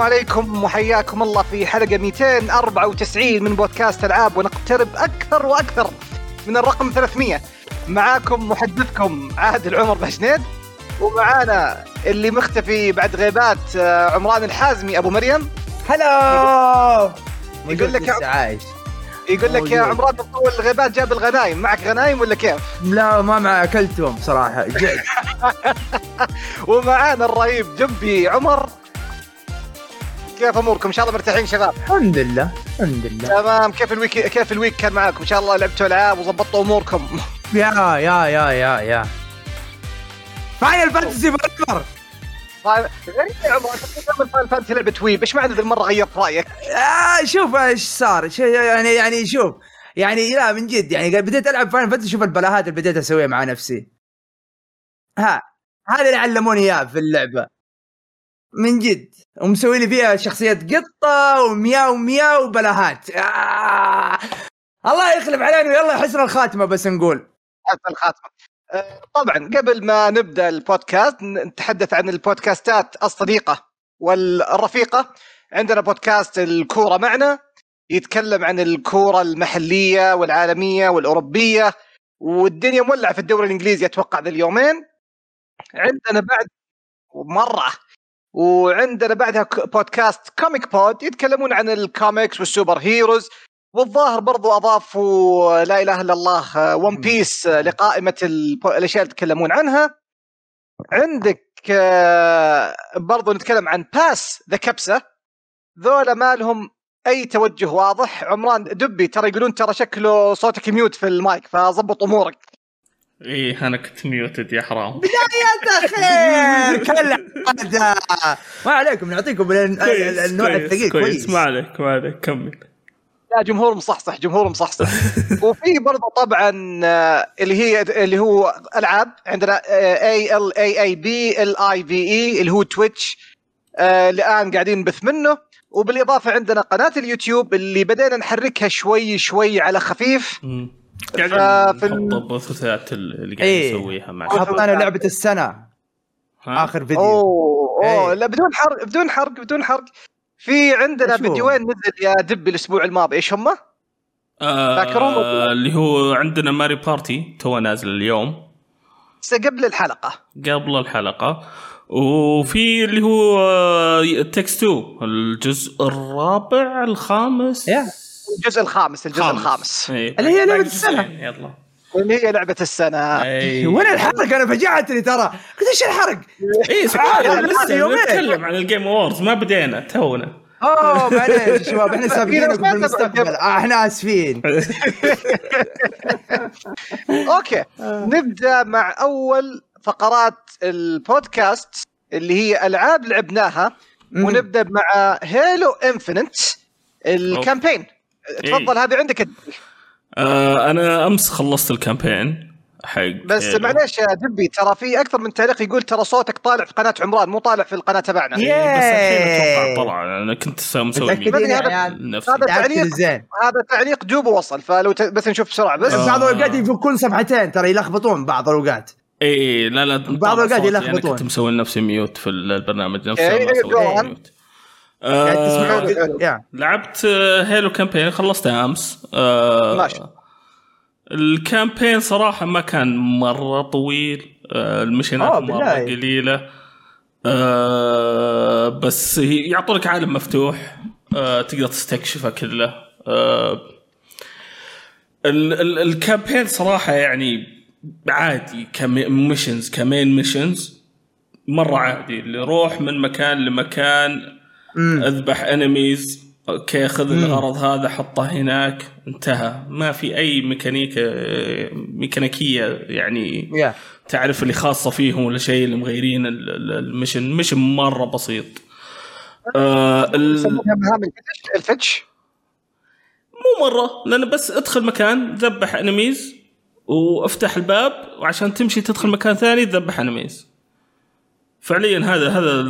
السلام عليكم وحياكم الله في حلقة 294 من بودكاست ألعاب ونقترب أكثر وأكثر من الرقم 300 معاكم محدثكم عادل عمر بشنيد ومعانا اللي مختفي بعد غيبات آه، عمران الحازمي أبو مريم. هلا! يقول لك عايش. يقول لك يا. عمران طول الغيبات جاب الغنايم. معك غنايم ولا كيف؟ لا ما مع أكلتهم صراحة. جد ومعانا الرهيب جنبي عمر. كيف أموركم؟ إن شاء الله مرتاحين شباب. الحمد لله الحمد لله. تمام. كيف ال week كيف ال week كان معاكم؟ إن شاء الله لعبتوا ألعاب وظبطتوا أموركم. yeah yeah yeah yeah yeah. Final Fantasy four غريب يا عمر انت تقول Final Fantasy لعبة weeb إيش معنى ذي المرة غيرت رأيك؟ آه شوف إيش صار. يعني يعني شوف يعني لا من جد يعني بديت ألعب Final Fantasy شوف البلاهات اللي بديت أسويها مع نفسي. ها هذا اللي علموني اياه في اللعبة. من جد. ومسوي لي فيها شخصيات قطة ومياو مياو وبلاهات. آه. الله يخلف علينا ويلا حسن الخاتمة بس نقول. حتى الخاتمة. آه، طبعا قبل ما نبدأ البودكاست نتحدث عن البودكاستات الصديقة والرفيقة. عندنا بودكاست الكورة معنا يتكلم عن الكورة المحلية والعالمية والأوروبية والدنيا مولعة في الدوري الإنجليزي أتوقع ذا اليومين. عندنا بعد مرة وعندنا بعدها بودكاست Comic Pod يتكلمون عن ال comics وال superheroes والظاهر برضو أضافوا لا إله إلا الله One Piece لقائمة الب- الأشياء اللي يتكلمون عنها. عندك آه، برضو نتكلم عن باس ذا كبسه ذولا ما لهم أي توجه واضح. عمران دبي ترى يقولون ترى شكله صوتك mute في المايك فظبط أمورك. إيه أنا كنت ميوتد يا حرام. يا خير كلا ما عليكم نعطيكم ال- ال- النوع الثقيل كويس. ما عليك ما عليك كمل. لا جمهور مصحصح جمهور مصحصح. وفي برضه طبعا آه، اللي هي اللي هو ألعاب. عندنا اي ال اي اي بي ال اي في اي اللي هو تويتش آه، الآن قاعدين نبث منه. وبالإضافة عندنا قناة اليوتيوب اللي بدينا نحركها شوي شوي على خفيف. مم. ففي قاعدين ال- نحط بثوثات اللي قاعد إيه. نسويها مع حطينا لعبة السنة ها؟ آخر فيديو أوه أوه إيه. لا بدون حرق بدون حرق بدون حرق في عندنا؟ فيديوين نزل يا دبي الأسبوع الماضي إيش هم؟ فاكرهم؟ آه اللي هو عندنا Mario Party Two نازل اليوم قبل الحلقة قبل الحلقة وفي اللي هو It Takes 2 الجزء الرابع الخامس yeah. الجزء الخامس الجزء خامس. الخامس. إيه. اللي هي السنة. جزئين، يلا. اللي هي لعبة السنة. أي. وين الحرق؟ أنا فجعتني ترى. قلت إيش الحرق؟ لسه لسه يومين. نتكلم عن ال Game Awards ما بدينا تونا. أوه معليش يا شباب إحنا في سابقينكم ناس في ما المستقبل. تبغى- آه، إحنا آسفين. okay. نبدأ مع أول فقرات البودكاست اللي هي ألعاب لعبناها. ونبدأ مع Halo Infinite ال campaign. تفضل هذه عندك آه أنا أمس خلصت ال campaign حق بس Halo. معليش يا دبي ترى في أكثر من تعليق يقول ترى صوتك طالع في قناة عمران مو طالع في القناة تبعنا إيه، بس الحين أتوقع. طلع أنا كنت مسوي متأكدين هذا- نفسي تعال تعليق. زين هذا تعليق دوبه وصل ف لو ت... بس نشوف بسرعة بس بس آه. بعض الأوقات يفكون صفحتين ترى يلخبطون بعض الأوقات اي إيه، لا لا بعض طلع الأوقات صوتي، يلخبطون. أنا كنت مسوي لنفسي mute في البرنامج نفسه إيه، آه تسمعون yeah. لعبت آه، Halo campaign خلصتها أمس. آه ماشي. ال campaign صراحة ما كان مرة طويل. آه ال missionات مرة. قليلة. آه بس هي- يعطونك عالم مفتوح. آه تقدر تستكشفه كله. آه ال- ال- ال campaign صراحة يعني عادي ك missions ك main missions مرة عادي اللي روح من مكان لمكان. أذبح enemies okay خذ الغرض هذا حطه هناك. انتهى. ما في أي ميكانيكا ميكانيكية يعني يا تعرف اللي خاصة فيهم ولا شيء اللي مغيرين ال- ال- ال mission. mission مرة بسيط. آه مهام الفتش؟ مو مرة لأن بس ادخل مكان ذبح enemies وأفتح الباب وعشان تمشي تدخل مكان ثاني تذبح enemies فعليا هذا هذا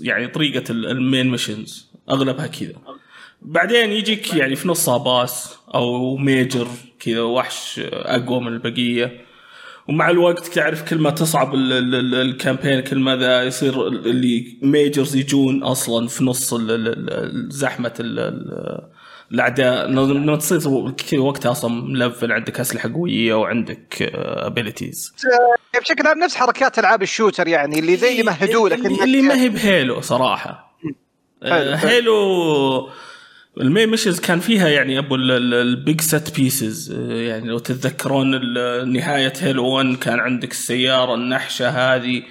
يعني طريقة ال- ال main missions أغلبها كذا. بعدين يجيك يعني في نصها boss أو major كذا وحش أقوى من البقية. ومع الوقت تعرف كل ما تصعب ال- ال- ال- ال campaign كل ما ذا يصير اللي majors يجون أصلا في نص زحمة ال- ال- الاعداء لما تصير وقتها أصلا ملفل عندك أسلحة قوية وعندك abilities بشكل عام نفس حركات ألعاب ال shooter يعني اللي زي اللي مهدوا لك اللي, اللي ما هي ب Halo صراحة آه،. Halo ال main missions كان فيها يعني أبو ال big set pieces يعني لو تتذكرون نهاية Halo 1 كان عندك السيارة النحشة هذه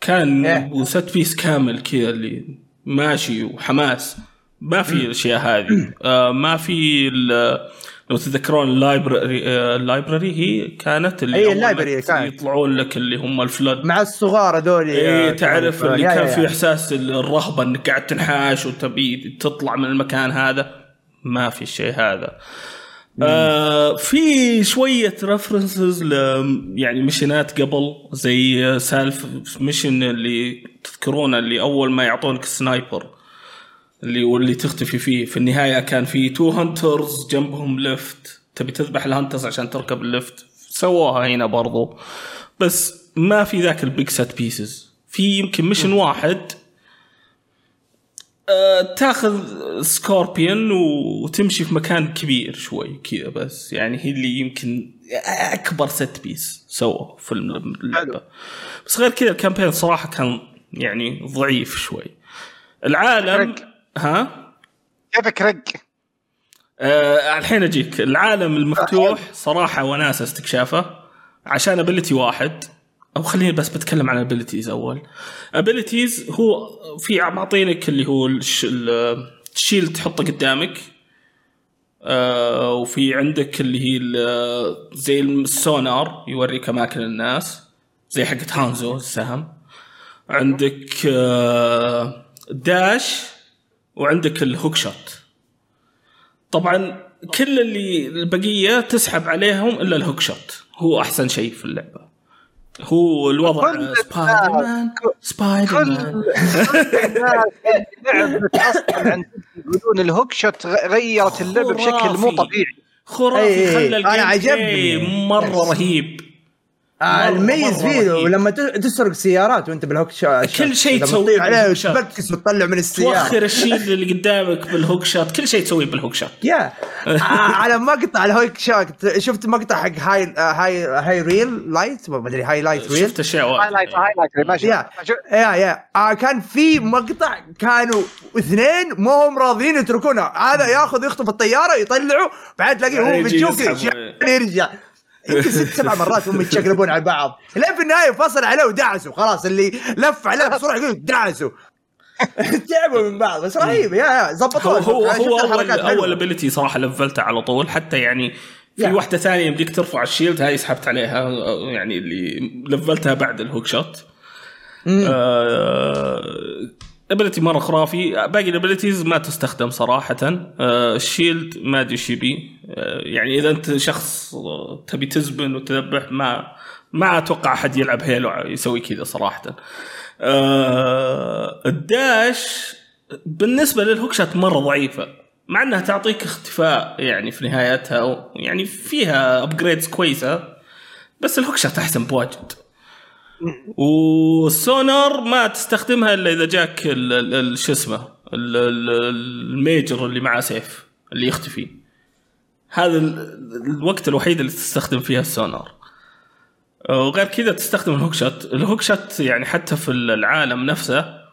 كان إيه. ابو set piece كامل كذا اللي ماشي وحماس ما في الأشياء هذه. آه، ما في لو تتذكرون ال library ال library هي كانت اللي أول ال library كانت. يطلعون لك اللي هم ال Flood. مع الصغار هذول إيه تعرف اللي يا- كان يا- في يا. إحساس الرهبة إنك قاعد تنحاش وتبي تطلع من المكان هذا؟ ما في الشيء هذا. آه في شوية references ل يعني mission ات قبل زي سالفة mission اللي تذكرونه اللي أول ما يعطونك ال sniper اللي واللي تختفي فيه. في النهاية كان في two hunters جنبهم lift تبي تذبح ال hunters عشان تركب ال lift سووها هنا برضو. بس ما في ذاك ال big set pieces في يمكن mission واحد. آه، تاخذ Scorpion وتمشي في مكان كبير شوي كذا بس. يعني هي اللي يمكن أكبر set piece سووه في اللعبة. بس غير كذا ال campaign صراحة كان يعني ضعيف شوي. العالم. ها؟ كيفك رق. آه الحين أجيك. العالم المفتوح صراحة وناسة استكشافه عشان ability واحد. أو خليني بس بتكلم عن abilities أول. abilities هو في معطينك اللي هو الش- ال- ال shield تحطه قدامك. آه وفي عندك اللي هي زي السونار يوريك أماكن الناس. زي حقت هانزو السهم. عندك آه dash. وعندك ال hookshot طبعا كل اللي البقية تسحب عليهم إلا ال hookshot هو أحسن شيء في اللعبة. هو الوضع Spider-Man Spider كل Man الناس اللي لعبت أصلا عن يقولون الهوك شوت غ- غيرت اللعبة بشكل مو. طبيعي. خرافي. خلى الجيم مرة رهيب. آه، الميز فيه. لما ت- تسرق سيارات وانت بالهوك شا كل شيء تسويه عليه شوت. وتبكس وتطلع من السيارة. توخر الشيل اللي قدامك بالهوك شوت كل شيء تسويه بالهوك شوت يا. آه، على مقطع الهوك شوت شفت مقطع حق هاي هاي هاي ريل لايت؟ ما أدري هاي لايت ريل. شفت اشياء واجد هايلايت هايلايت ماشي. يا. yeah yeah. آه كان في مقطع كانوا اثنين مو هم راضيين يتركونه. هذا ياخذ يخطف الطيارة يطلعه بعد تلاقيه هو يجي بتشوف يسحب. يرجع. يمكن ست سبع مرات هم يتشقلبون على بعض. لين في النهاية فصل عليه ودعسوا. خلاص اللي لف عليه بسرعة يقول دعسوا. تعبوا من بعض. بس رهيب. yeah yeah هو هو أول. أول ability صراحة لفلته على طول. حتى يعني في yeah. واحدة ثانية يمديك ترفع ال shield هاي سحبت عليها يعني اللي لفلتها بعد ال hookshot. ability مرة خرافي باقي ال abilities ما تستخدم صراحة. آه ال shield ما أدري إيش يبي. آه يعني إذا أنت شخص آه، تبي تزبن وتذبح ما ما أتوقع أحد يلعب Halo يسوي كذا صراحة. آه ال dash بالنسبة لل hookshot مرة ضعيفة مع إنها تعطيك اختفاء يعني في نهايتها يعني فيها upgrades كويسة بس ال hookshot أحسن بواجد. والسونار ما تستخدمها إلا إذا جاك شو اسمه ال- ال- ال major اللي معاه سيف اللي يختفي. هذا ال- الوقت الوحيد اللي تستخدم فيها السونار وغير كذا تستخدم ال hookshot. ال hookshot يعني حتى في العالم نفسه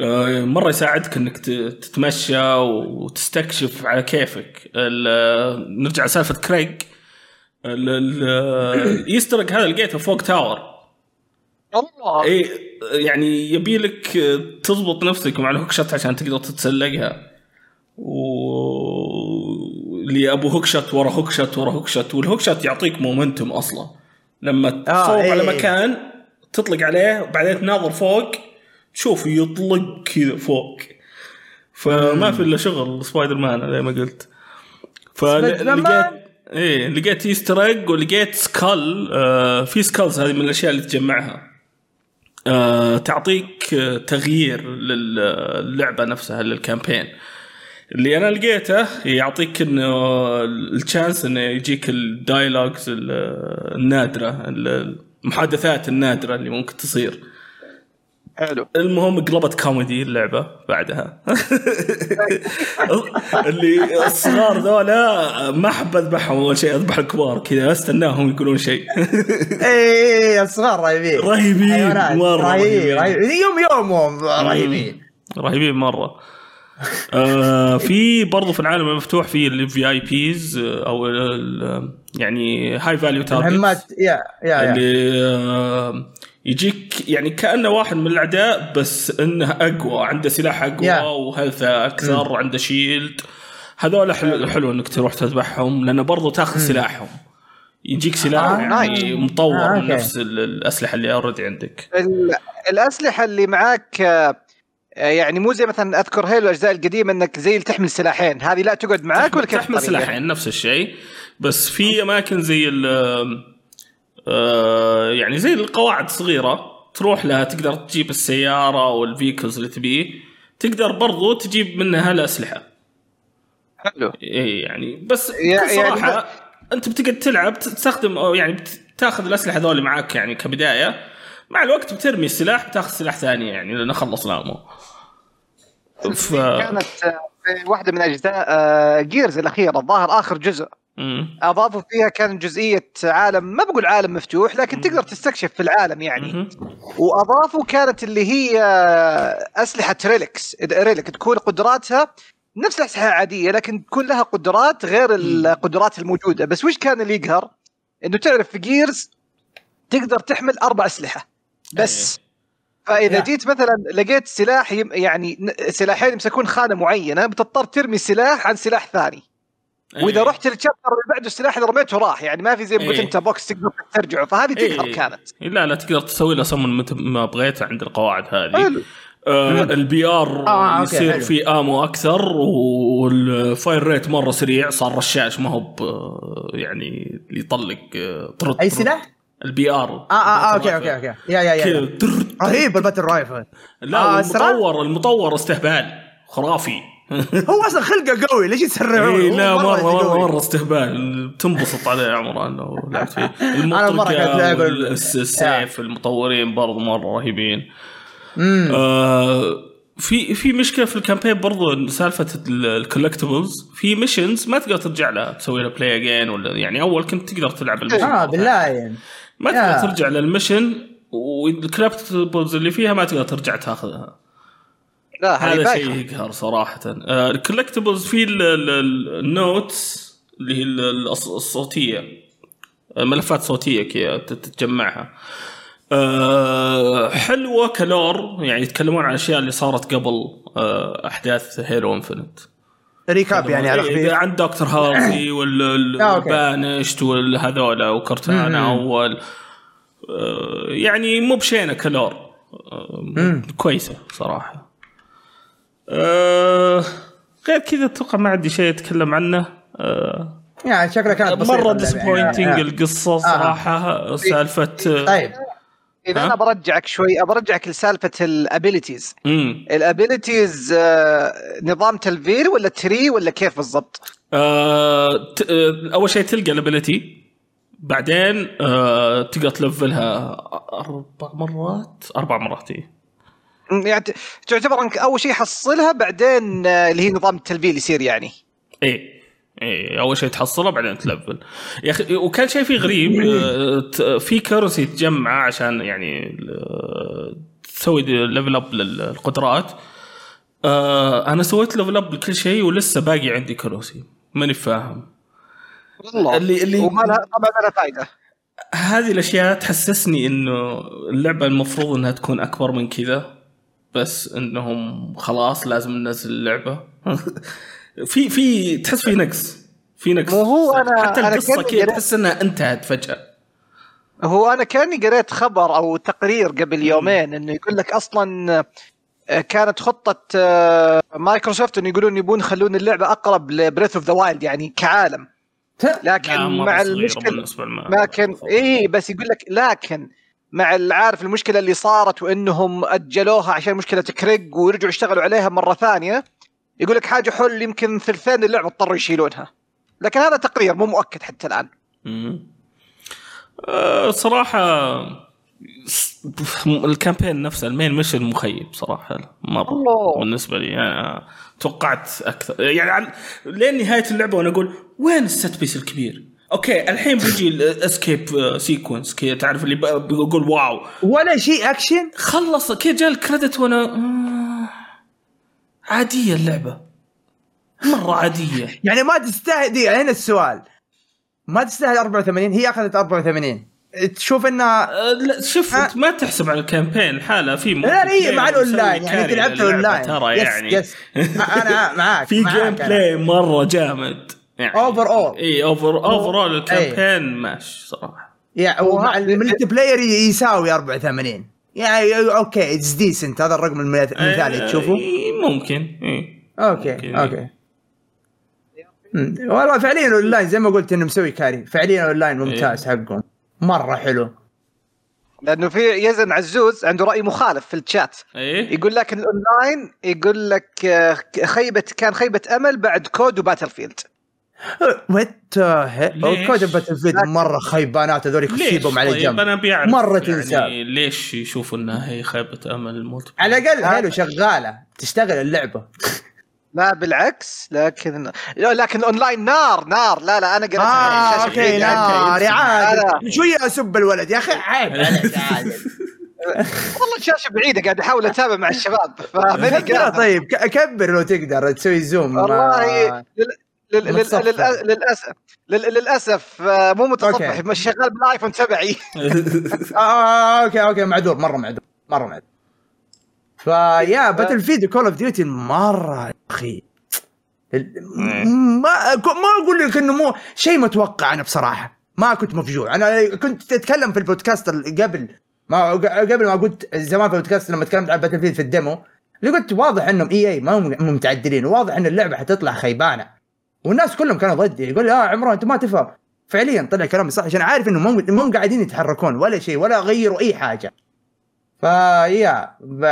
آه، مرة يساعدك إنك تتمشى وتستكشف على كيفك. نرجع لسالفة Craig ال Easter egg هذا لقيته فوق tower. اي يعني يبي لك تضبط نفسك مع ال hookshot عشان تقدر تتسلقها. و اللي أبو hookshot ورا hookshot ورا hookshot وال hookshot يعطيك momentum أصلا. لما آه، تصوب إيه. على مكان تطلق عليه وبعدين تناظر فوق تشوف يطلق كذا فوق. فما في إلا شغل سبايدر مان زي ما قلت. فلقيت إيه لقيت Easter egg ولقيت skull آه في skulls هذه من الأشياء اللي تجمعها. آه تعطيك آه، تغيير للعبه نفسها لل campaign. اللي أنا لقيته يعطيك إنه ال chance إنه يجيك ال dialogues النادرة المحادثات النادرة اللي ممكن تصير. حلو. المهم قلبت كوميدي اللعبة بعدها. اللي الصغار ذولا ما احب اذبحهم أول شيء أذبح الكبار كذا استناهم يقولون شيء. إيه الصغار رهيبين. رهيبين. مرة رهيبين. يوم يومهم رهيبين. رهيبين مرة. آه في برضو في العالم المفتوح في ال VIPs أو ال- يعني high value مهمات yeah yeah yeah. اللي آه يجيك يعني كأنه واحد من الأعداء بس إنه أقوى عنده سلاح أقوى yeah. و health ه أكثر عنده shield هذول حلو, حلو إنك تروح تذبحهم لأنه برضو تاخذ سلاحهم يجيك سلاح آه، يعني. مطور آه، من okay. نفس ال- الأسلحة اللي already عندك ال- الأسلحة اللي معاك آه، يعني مو زي مثلا أذكر Halo الأجزاء القديمة إنك زي اللي تحمل سلاحين هذه لا تقعد معاك ولا كيف تحمل؟ سلاحين نفس الشيء بس في أماكن زي ال يعني زي القواعد صغيرة. تروح لها تقدر تجيب السيارة والفيكلز اللي تبيه. تقدر برضو تجيب منها الأسلحة. حلو. إيه يعني بس يعني صراحة أنت بتقعد تلعب تستخدم أو يعني تاخذ الأسلحة هذول معاك يعني كبداية. مع الوقت بترمي السلاح بتاخذ سلاح ثاني يعني لأنه خلص لامه ف... كانت آه، واحدة من أجزاء Gears الأخيرة الظاهر آخر جزء. أضافوا فيها كان جزئية عالم ما بقول عالم مفتوح لكن تقدر تستكشف في العالم يعني. مهم. وأضافوا كانت اللي هي أسلحة relics relic تكون قدراتها نفس الاسلحه العاديه لكن تكون لها قدرات غير القدرات الموجودة. بس وش كان اللي يقهر؟ إنه تعرف في Gears تقدر تحمل أربع أسلحة بس. فإذا يا. جيت مثلا لقيت سلاح يعني سلاحين يمسكون خانة معينة بتضطر ترمي سلاح عن سلاح ثاني. وإذا إيه. رحت لل chapter اللي بعده السلاح اللي رميته راح يعني ما في زي ما قلت إيه. أنت box تقدر ترجعه فهذه تقهر إيه. كانت لا لا تقدر تسوي له سمن متى ما بغيت عند القواعد هذه حلو آه ال BR آه، يصير. في ammo أكثر وال fire rate مرة سريع صار رشاش ما هو يعني اللي يطلق آه، طرد أي. سلاح؟ ال BR آه آه okay okay okay yeah yeah yeah رهيب ال battle rifle لا آه،؟ المطور المطور استهبال خرافي هو أصلا خلقه قوي ليش يسرعون؟ إيه لا مرة مرة. مرة استهبال تنبسط عليه يا عمران لو لعبت فيه المطرقة السيف المطورين برضو مرة رهيبين. آه في في مشكلة في ال campaign برضو سالفة ال collectibles في missions ما تقدر ترجع لها تسوي لها play again ولا يعني أول كنت تقدر تلعب ال mission آه بالله يعني ما. تقدر ترجع لل mission وال collectibles اللي فيها ما تقدر ترجع تاخذها لا هذا. شيء يقهر صراحة آه ال collectibles في ال- ال- ال- ال notes اللي هي الصوتية ملفات صوتية كذا تتجمعها آه حلوة lore يعني يتكلمون عن الاشياء اللي صارت قبل آه أحداث Halo Infinite recap يعني على إيه، خفيف عن دكتور آه، okay. وال Banished والهذولا وكورتانا. اول آه، يعني مو بشينة ك lore آه،. كويسة صراحة آه، غير كذا أتوقع ما عندي شيء أتكلم عنه آه، يعني شكلها كانت بسيطة مرة disappointing يعني. القصة صراحة سالفة طيب إذا ها؟ أنا برجعك شوي برجعك لسالفة ال abilities امم ال abilities نظام تلفيل ولا tree ولا كيف بالضبط؟ آه، آه، أول شيء تلقى ال ability بعدين آه، تقدر تلفلها أربع مرات أربع مرات إيه. يعني تعتبر أنك أول شيء حصلها بعدين آه، اللي هي نظام التلفيل يصير يعني. إيه إيه أول شيء تحصله بعدين تلفل. يا أخي وكان شيء فيه غريب آه، في currency تجمع عشان يعني آه، تسوي level up للقدرات. أنا سويت level up لكل شيء ولسه باقي عندي currency ماني فاهم. والله. اللي- اللي- وما لها طبعا ما لها فائده هذه الأشياء تحسسني إنه اللعبة المفروض إنها تكون أكبر من كذا. بس انهم خلاص لازم ننزل اللعبة. في في تحس في نقص. في نقص. مو هو أنا- حتى أنا القصة كذا تحس إنها انتهت فجأة. هو أنا كأني قريت خبر أو تقرير قبل يومين إنه يقول لك أصلا آه، كانت خطة آه، مايكروسوفت إنه يقولون يبون يخلون اللعبة أقرب ل Breath of the Wild يعني كعالم. لكن مع المشكلة كان إيه بس يقول لك لكن مع، عارف المشكلة اللي صارت وإنهم أجلوها عشان مشكلة كريج ورجعوا اشتغلوا عليها مرة ثانية يقول لك حاجة حل يمكن ثلثين اللعبة اضطروا يشيلونها لكن هذا تقرير مو مؤكد حتى الآن مم. صراحة س- ال campaign نفسه ال main mission مخيب صراحة مرة الله. بالنسبة لي يعني توقعت أكثر يعني عن- لين نهاية اللعبة وأنا أقول وين ال set piece الكبير؟ okay الحين بيجي ال escape sequence كذا تعرف اللي ب- بقول wow. ولا شيء اكشن خلص كذا جاء ال credit وأنا آه، عادية اللعبة. مرة عادية. يعني ما تستاهل دي هنا السؤال. ما تستاهل 84 هي أخذت 84 تشوف انها أه، لا شوف أه. ما تحسب على ال campaign حالة في لا لا هي مع الأونلاين يعني أنت كاري لعبت للعبة أونلاين. ترى yes يعني. yes أنا معاك في game. play مرة جامد. يعني overall إيه over overall إيه. ال campaign ماشي صراحة يعني ومع ال multiplayer يساوي 84 يعني okay it's decent هذا الرقم المث- المثالي آه، تشوفه. إيه، ممكن إيه okay ممكن. okay. مم. والله فعليا الاونلاين زي ما قلت إنه مسوي carry. فعليا الاونلاين ممتاز حقهم. مرة حلو. لأنه في يزن عزوز عنده رأي مخالف في الشات. إيه. يقول لك الاونلاين يقول لك آه، خيبه كان خيبة أمل بعد كود وباتل فيلد what ليش؟ كود Battlefield مرة خيبانات هذول يسيبهم على طيب جنب. أنا بيعرف مرة يعني تنساب. ليش يشوفوا إنها هي خيبة أمل ال multi على الأقل هيلو شغالة. تشتغل اللعبة. لا بالعكس لكن لا، لكن الاونلاين نار نار. لا لا أنا قريت آه شاشة okay. نار. يا لا، عادل شوية أسب الولد. يا أخي عيب والله الشاشة بعيدة قاعد أحاول أتابع مع الشباب. فماني طيب. كبر لو تقدر تسوي zoom والله آه، للأسف. لل- للأسف آه، مو متصفح. مش شغال بالآيفون تبعي. آه okay okay معذور مرة معذور مرة معذور. فيا باتل فيلد كول اوف ديوتي مرة يا أخي. ال- ما ما أقول لك إنه مو شيء متوقع أنا بصراحة. ما كنت مفجوع. أنا كنت أتكلم في البودكاست ال- قبل ما قبل ما قلت زمان في البودكاست لما تكلمت عن Battlefield في ال demo اللي قلت واضح إنهم إي إي ما هم هم متعدلين واضح إن اللعبة حتطلع خيبانة. والناس كلهم كانوا ضدي يقول لي آه عمران أنت ما تفهم. فعليا طلع كلامي صح عشان عارف إنه مو مو قاعدين يتحركون ولا شيء ولا غيروا أي حاجة. فيا ب...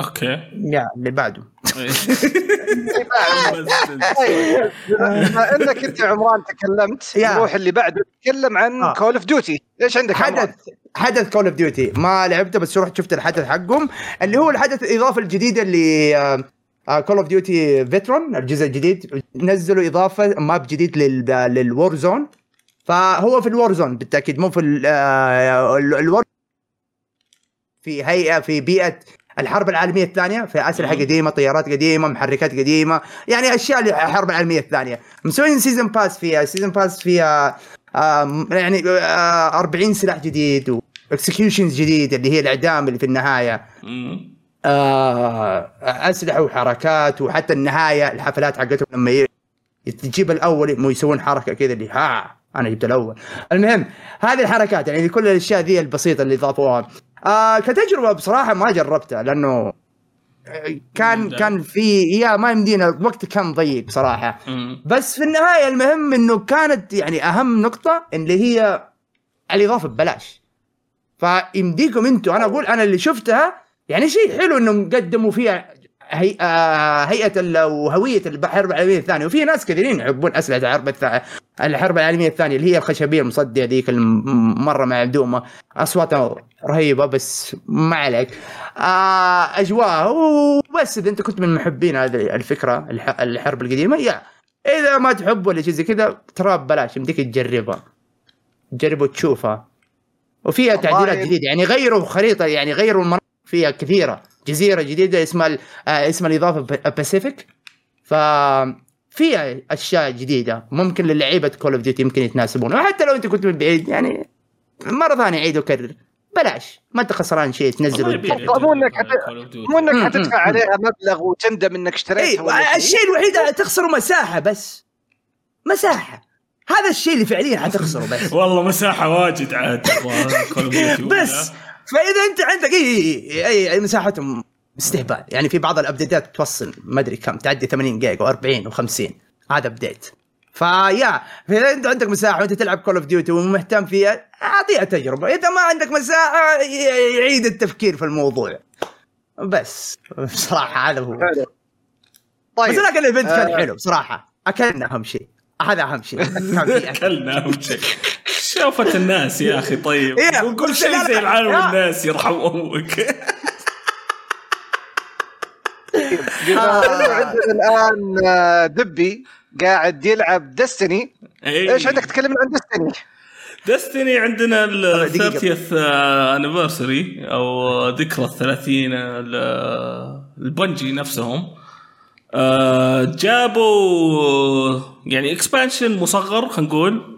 okay. يا اللي بعده. بما إنك أنت يا عمران تكلمت يا. نروح اللي بعده نتكلم عن آه. Call of Duty إيش عندك يا؟ حدث حدث Call of Duty ما لعبته بس رحت شفت الحدث حقهم اللي هو الحدث الإضافة الجديدة اللي Call of Duty Vanguard الجزء الجديد. نزلوا إضافة map جديد لل لل Warzone فهو في ال Warzone بالتأكيد مو في ال- آه، ال war في هيئة في بيئة الحرب العالمية الثانية في أسلحة. قديمة طيارات قديمة محركات قديمة يعني أشياء الحرب العالمية الثانية. مسوين season pass فيها season pass فيها آم، يعني آه، 40 سلاح جديد واكسكيوشنز جديد اللي هي الإعدام اللي في النهاية. آه، أسلحة وحركات وحتى النهاية الحفلات حقتهم لما تجيب الأول مو يسوون حركة كذا اللي ها أنا جبت الأول المهم هذه الحركات يعني كل الأشياء ذي البسيطة اللي ضافوها آه كتجربة بصراحة ما جربتها لأنه آه، كان. كان في يا ما يمدينا الوقت كان ضيق بصراحة مم. بس في النهاية المهم إنه كانت يعني أهم نقطة اللي هي الإضافة ببلاش فيمديكم أنتم أنا أقول أنا اللي شفتها يعني شيء حلو إنهم قدموا فيها هي... آه هيئة وهويه الحرب العالميه الثانية. وفي ناس كثيرين يحبون أسلحة الحرب الث... الحرب العالمية الثانية اللي هي الخشبية المصدية ذيك الم- مرة معدومة. أصواتها رهيبة بس ما عليك. آه اجواء وبس إذا أنت كنت من محبين هذه الفكرة الح... الحرب القديمة يا. إذا ما تحب ولا شيء زي كذا ترى ببلاش. يمديك تجربها. تجرب وتشوفها. وفيها تعديلات جديدة. يعني غيروا خريطه يعني غيروا المناطق. فيها كثيرة. جزيرة جديدة اسمها ال- آه اسمها الإضافة Pacific ف فيها أشياء جديدة. ممكن للعيبة Call of Duty يمكن يتناسبون. وحتى لو أنت كنت من بعيد يعني مرة ثانية عيد وكرر. بلاش. ما أنت خسران شيء تنزل والله وتجرب. يبيع مو حت- Duty. مو إنك حتدفع. عليها مبلغ وتندم إنك اشتريتها شيء. الشيء الوحيد تخسروا مساحة بس. مساحة. هذا الشيء اللي فعليا حتخسره بس. والله مساحة واجد عاد بس. فإذا أنت عندك إي إي, أي مساحتهم استهبال يعني في بعض ال update ات توصل ما أدري كم تعدي 80 جيجا و40 و50 هذا update فيا فإذا أنت عندك مساحة وأنت تلعب Call of Duty ومهتم فيها أعطيها تجربة. إذا ما عندك مساحة يعيد التفكير في الموضوع. بس بصراحة هذا هو. حلو. بس طيب لكن الايفنت كان آه. حلو بصراحة. أكلنا أهم شيء. هذا أهم شيء. كان في أكل. كلنا أهم شيء. شوفت الناس يا أخي طيب إيه، قول شيء زي العالم لا. والناس يرحم أمك بما عندنا الآن آه، دبي قاعد يلعب دستني إيه. إيش عندك تكلمنا عن دستني؟ دستني عندنا ال دقيقة. 30th انيفرساري أو ذكرى الثلاثين ل- ال Bungie نفسهم آه، جابوا يعني expansion مصغر خلينا نقول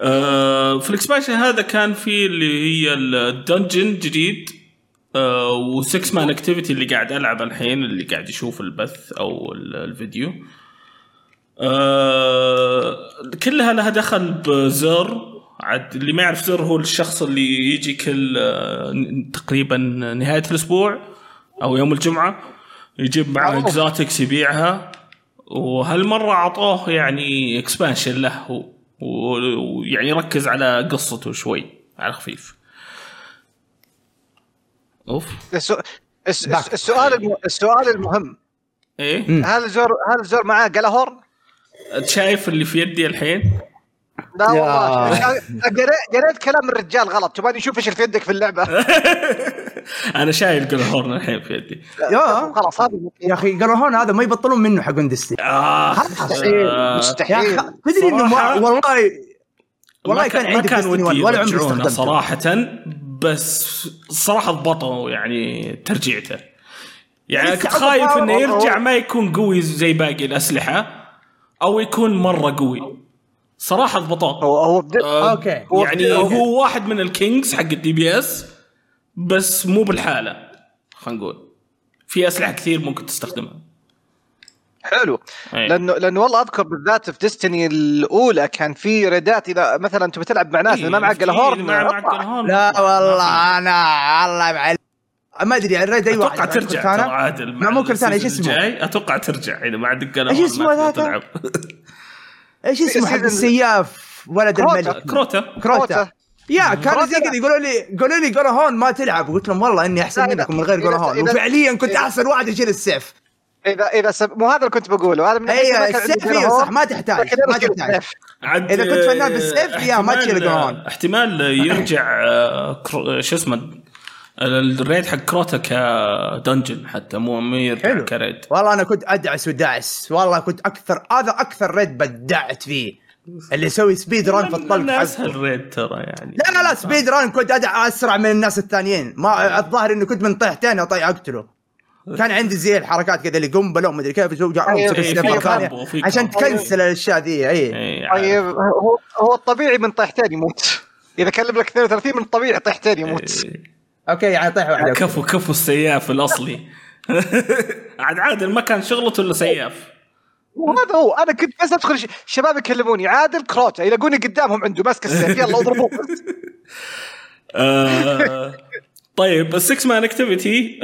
آه، في ال expansion هذا كان في اللي هي ال dungeon جديد و6 man activity اللي قاعد ألعب الحين اللي قاعد يشوف البث أو ال- الفيديو. آه، كلها لها دخل ب Xur. عاد اللي ما يعرف Xur هو الشخص اللي يجي كل آه، تقريبا نهاية الأسبوع أو يوم الجمعة يجيب معه. exotics يبيعها. وهالمرة أعطوه يعني expansion له هو. ويعني يركز على قصته شوي على خفيف. أوف. السؤال السؤال المهم. إيه. هل Xur هل Xur معاه Gjallarhorn؟ شايف اللي في يدي الحين؟ لا. والله. قريت قريت كلام الرجال غلط. تبغاني أشوف إيش اللي في يدك في اللعبة. أنا شايل جول هورن الحين في يدي. يا. خلاص هذا يا أخي قالوا هون هذا ما يبطلون منه حقون ديستي آه. مستحيل يا مستحيل. تدري إنه والله والله كان عندي كان ودي 1 ولا عمري يرجعونه استخدمته. صراحة بس صراحة ضبطوا يعني ترجيعته. يعني لسه كنت خايف إنه يرجع ما يكون قوي زي باقي الأسلحة أو يكون مرة قوي. صراحة ضبطوه هو هو بد... آه، أوكي. هو يعني بدأ- هو واحد من ال kings حق ال DPS بس مو بالحالة خلينا نقول في أسلحة كثير ممكن تستخدمها حلو أي. لأنه لأنه والله أذكر بالذات في Destiny الأولى كان في raid ات إذا مثلا انت بتلعب مع ناس إيه، ما معك Gjallarhorn. لا والله أنا الله معلم ما أدري يعني ال raid أي واحد أتوقع ترجع. ترى عادل مع مو كرتانا، إيش اسمه؟ أتوقع ترجع إذا ما عندك قلم إيش اسمه ذاك؟ إيش اسمه حق السياف ولد كروتا. الملك؟ كروتا. كروتا. يا كانوا زي كروتا. كذا يقولوا لي قولوا لي قولوا هون ما تلعب. قلت لهم والله إني أحسن. منكم من غير إذا- قولوا هون. إذا- وفعليا كنت احسن واحد يشيل السيف إذا إذا سب... مو هذا اللي كنت بقوله. هذا من الناس اللي ما اي كان عنده السيف قلهور، صح ما تحتاج ما تحتاج. إذا كنت فنان بالسيف، يا ما تشيل قهران. احتمال يرجع آه، كرو- شو اسمه؟ ال raid حق Crota ك dungeon حتى مو يرجع حلو. ك raid. والله أنا كنت أدعس وداعس والله كنت أكثر هذا أكثر raid بدعت فيه. اللي يسوي speed run في الطلق. أسهل raid ترى يعني. لا لا لا speed run كنت ادع أسرع من الناس الثانيين. ما الظاهر انه كنت من طيحتين أطيح أقتله. كان عندي زي الحركات كذا اللي قنبله ومدري كيف يسوي في عشان. تكنسل الأشياء دي إي. طيب هو هو الطبيعي من طيحتين يموت. إذا كلم لك 32 من الطبيعي طيحتين يموت. okay يعني طيح واحدة. كفو كفو السياف الأصلي. عاد عادل ما كان شغلته إلا سياف. وهذا هو. أنا كنت بس أدخل الشباب يكلموني عادل Crota يلاقوني قدامهم عنده ماسك السيف. يلا اضربوه آه، طيب ال six man activity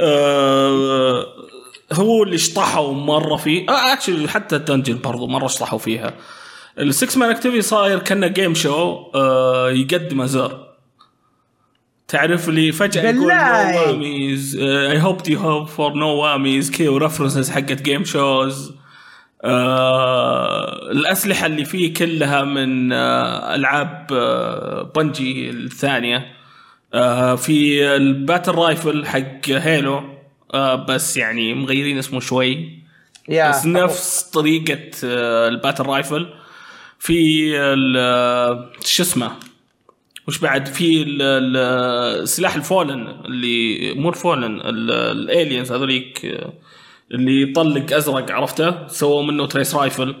هو اللي شطحوا مرة فيه آه actually حتى ال dungeon برضو مرة شطحوا فيها. ال six man activity صاير كأنه game show آه يقدم Xur. تعرف اللي فجأة يقول. no whammies I hope you hope for no whammies okay و references حقت game shows آه الأسلحة اللي فيه كلها من آه ألعاب آه Bungie الثانية. آه في ال battle rifle حق Halo آه بس يعني مغيرين اسمه شوي. يا بس نفس طريقة آه ال battle rifle في شو اسمه؟ وش بعد في ال- ال- سلاح ال Fallen اللي مو ال Fallen ال- ال aliens هذوليك اللي يطلق أزرق عرفته؟ سووا منه trace rifle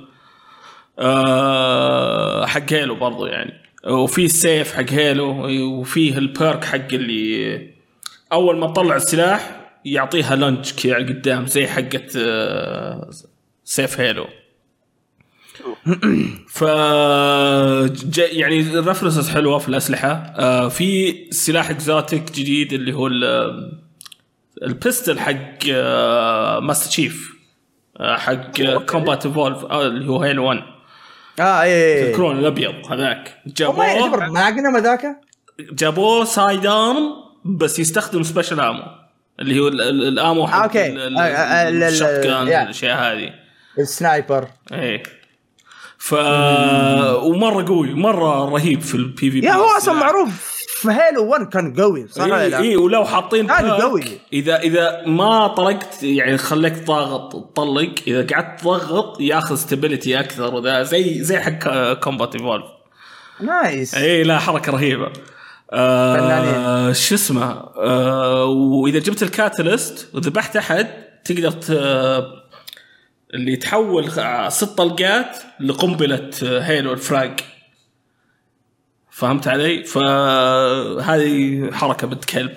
آه حق Halo برضو يعني. وفي السيف حق Halo وفيه ال perk حق اللي أول ما تطلع السلاح يعطيها lunge كذا قدام زي حقت آه، سيف Halo. ف يعني ال references حلوة في الأسلحة. آه في سلاح exotic جديد اللي هو ال- ال pistol حق آه Master Chief آه حق Combat Evolved آه اللي هو Halo 1 آه اي الكرون الأبيض هذاك. ما جابوه يعتبر magnum ذاك جابوه sidearm بس يستخدم special ammo اللي هو ال- ال- ال ammo حق آه، آه، ال- ال shot. الأشياء هذه. ال sniper. إيه. ف ومرة قوي مرة رهيب في ال PvP يا هو أصلا معروف في Halo 1 كان قوي صح اي لا؟ إيه ولو حاطين كان قوي. إذا إذا ما طلقت يعني خليك ضاغط تطلق إذا قعدت تضغط ياخذ stability أكثر وذا زي زي حق Combat Evolved nice اي لا حركة رهيبة آه. شو اسمه آه وإذا جبت ال catalyst وذبحت أحد تقدر. اللي تحول خ- ست طلقات لقنبلة Halo ال frag فهمت علي؟ فهذه حركة بنت كلب.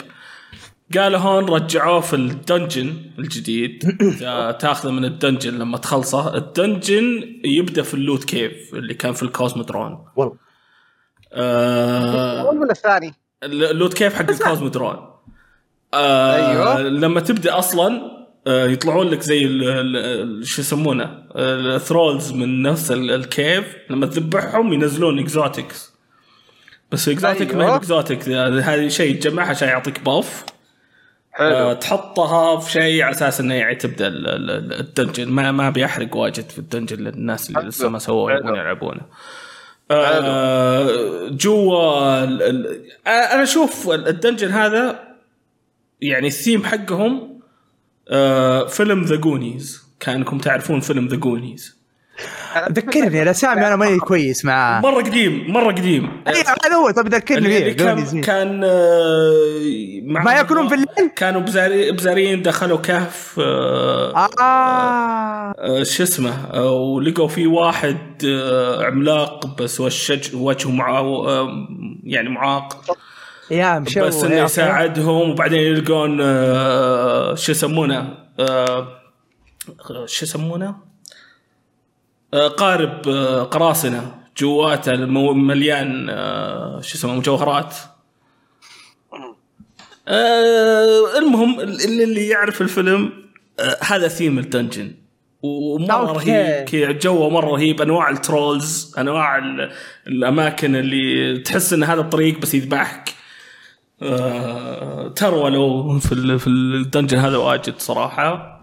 قالوا هون رجعوه في ال dungeon الجديد. تاخذه من ال dungeon لما تخلصه. ال dungeon يبدأ في ال loot cave اللي كان في ال Cosmodrome والله. آه ولا الثاني؟ ال loot cave حق ال Cosmodrome آه أيوة. لما تبدأ أصلا يطلعون لك زي شو يسمونه ال thralls من نفس ال- ال cave لما تذبحهم ينزلون exotics بس exotic ما هي أيوة. exotic هذه شيء تجمعها عشان يعطيك buff حلو آه، تحطها في شيء على أساس إنه يعني تبدأ ال- ال- ال- ال dungeon ما ما بيحرق واجد في ال dungeon للناس اللي حلو. لسه ما سووا. يبون يلعبونه. آه، جوا آه، أنا أشوف ال dungeon هذا يعني الثيم حقهم آه، فيلم The Goonies كأنكم تعرفون فيلم The Goonies ذكرني الاسامي أنا ماني كويس معاه. مرة قديم مرة قديم. اي هذا هو طب ذكرني فيه كان. كان آه، مع- ما يأكلون في الليل؟ كانوا بزاري بزاريين دخلوا كهف آه، آه. آه، شو اسمه آه، ولقوا في واحد آه، عملاق بس وجهه مع آه، يعني معاق. يا مشوه بس إنه يساعدهم وبعدين يلقون آه، شو يسمونه آه، شو يسمونه؟ آه، قارب آه، قراصنة جواته مليان آه، شو اسمه مجوهرات. آه، المهم اللي اللي يعرف الفيلم آه، هذا theme ال dungeon. ومرة. رهيب جوه مرة رهيب أنواع ال trolls أنواع ال- الأماكن اللي تحس إن هذا الطريق بس يذبحك. آه، ترولوا في في ال dungeon هذا واجد صراحة.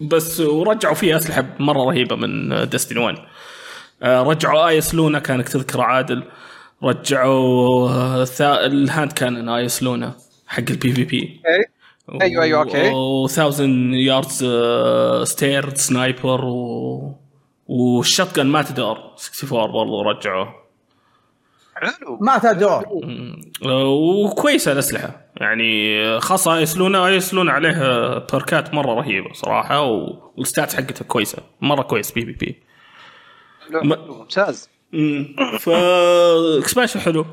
بس ورجعوا فيه أسلحة مرة رهيبة من Destiny 1 آه، رجعوا Eyasluna كانك تذكر عادل. رجعوا آه، ال hand cannon Eyasluna حق ال PvP. أيوة، أيوة، okay. و1000 Yard Stare sniper و وال shotgun Matador 64 برضو رجعوه. حلو. Matador وكويسة الأسلحة. يعني خاصة Eyasluna Eyasluna عليه بيركات مرة رهيبة صراحة والستات حقتها كويسة. مرة كويس PvP. ممتاز. ف expansion حلو.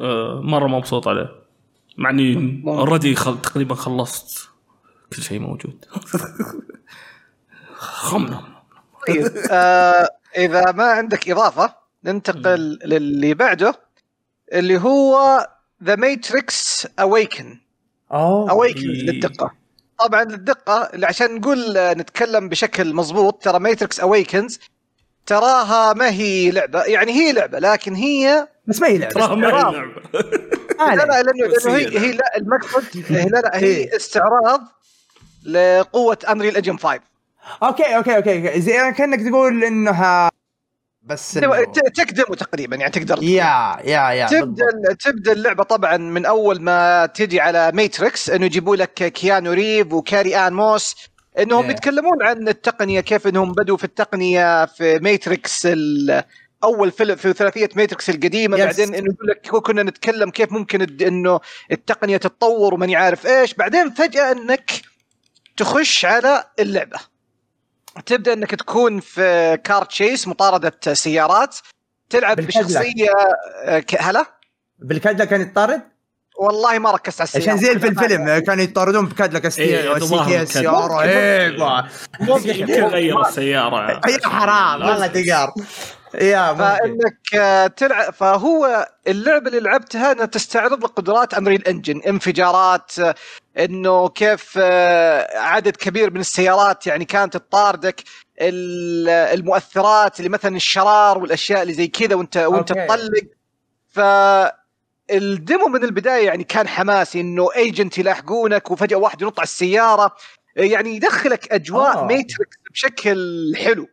آه، مرة مبسوط عليه. مع إني already خل... تقريبا خلصت كل شيء موجود. خمنا. طيب آه إذا ما عندك إضافة ننتقل للي بعده اللي هو The Matrix Awaken اوه Awaken. للدقة طبعا للدقة اللي عشان نقول آه، نتكلم بشكل مضبوط ترى Matrix Awakens تراها ما هي لعبة يعني هي لعبة لكن هي بس ما هي لعبة تراها ما هي. لعبة ما لا لا. لأنه هي هي, لا المقصد لا لا هي إيه. استعراض لقوة Unreal Engine 5 okay okay okay زي كأنك تقول إنها بس تقدمه تقريبا يعني تقدر يا يا يا تبدأ بالضبط. تبدأ اللعبة طبعا من أول ما تجي على Matrix إنه يجيبوا لك Keanu Reeves و Carrie-Anne Moss إنهم إيه. يتكلمون عن التقنية كيف إنهم بدوا في التقنية في Matrix أول فيلم في ثلاثية Matrix القديمة yes. بعدين إنه يقول لك كنا نتكلم كيف ممكن إنه التقنية تتطور وماني عارف إيش بعدين فجأة إنك تخش على اللعبة تبدأ إنك تكون في car chase مطاردة سيارات تلعب. بشخصية آه، هلا؟ بال Cadillac كان يطارد؟ والله ما ركزت على السيارة. عشان زي في الفيلم كانوا يطاردون ب Cadillac اس إيه، سي. رهيب يمكن غير السيارة. يا حرام والله تقار يا. فإنك آه، تلعب فهو اللعبة اللي لعبتها إنها تستعرض لك قدرات Unreal Engine انفجارات آه، إنه كيف آه، عدد كبير من السيارات يعني كانت تطاردك ال- المؤثرات اللي مثلا الشرار والأشياء اللي زي كذا وانت وأنت. تطلق ف ال demo من البداية يعني كان حماسي إنه agent يلاحقونك وفجأة واحد ينط على السيارة يعني يدخلك أجواء آه. Matrix بشكل حلو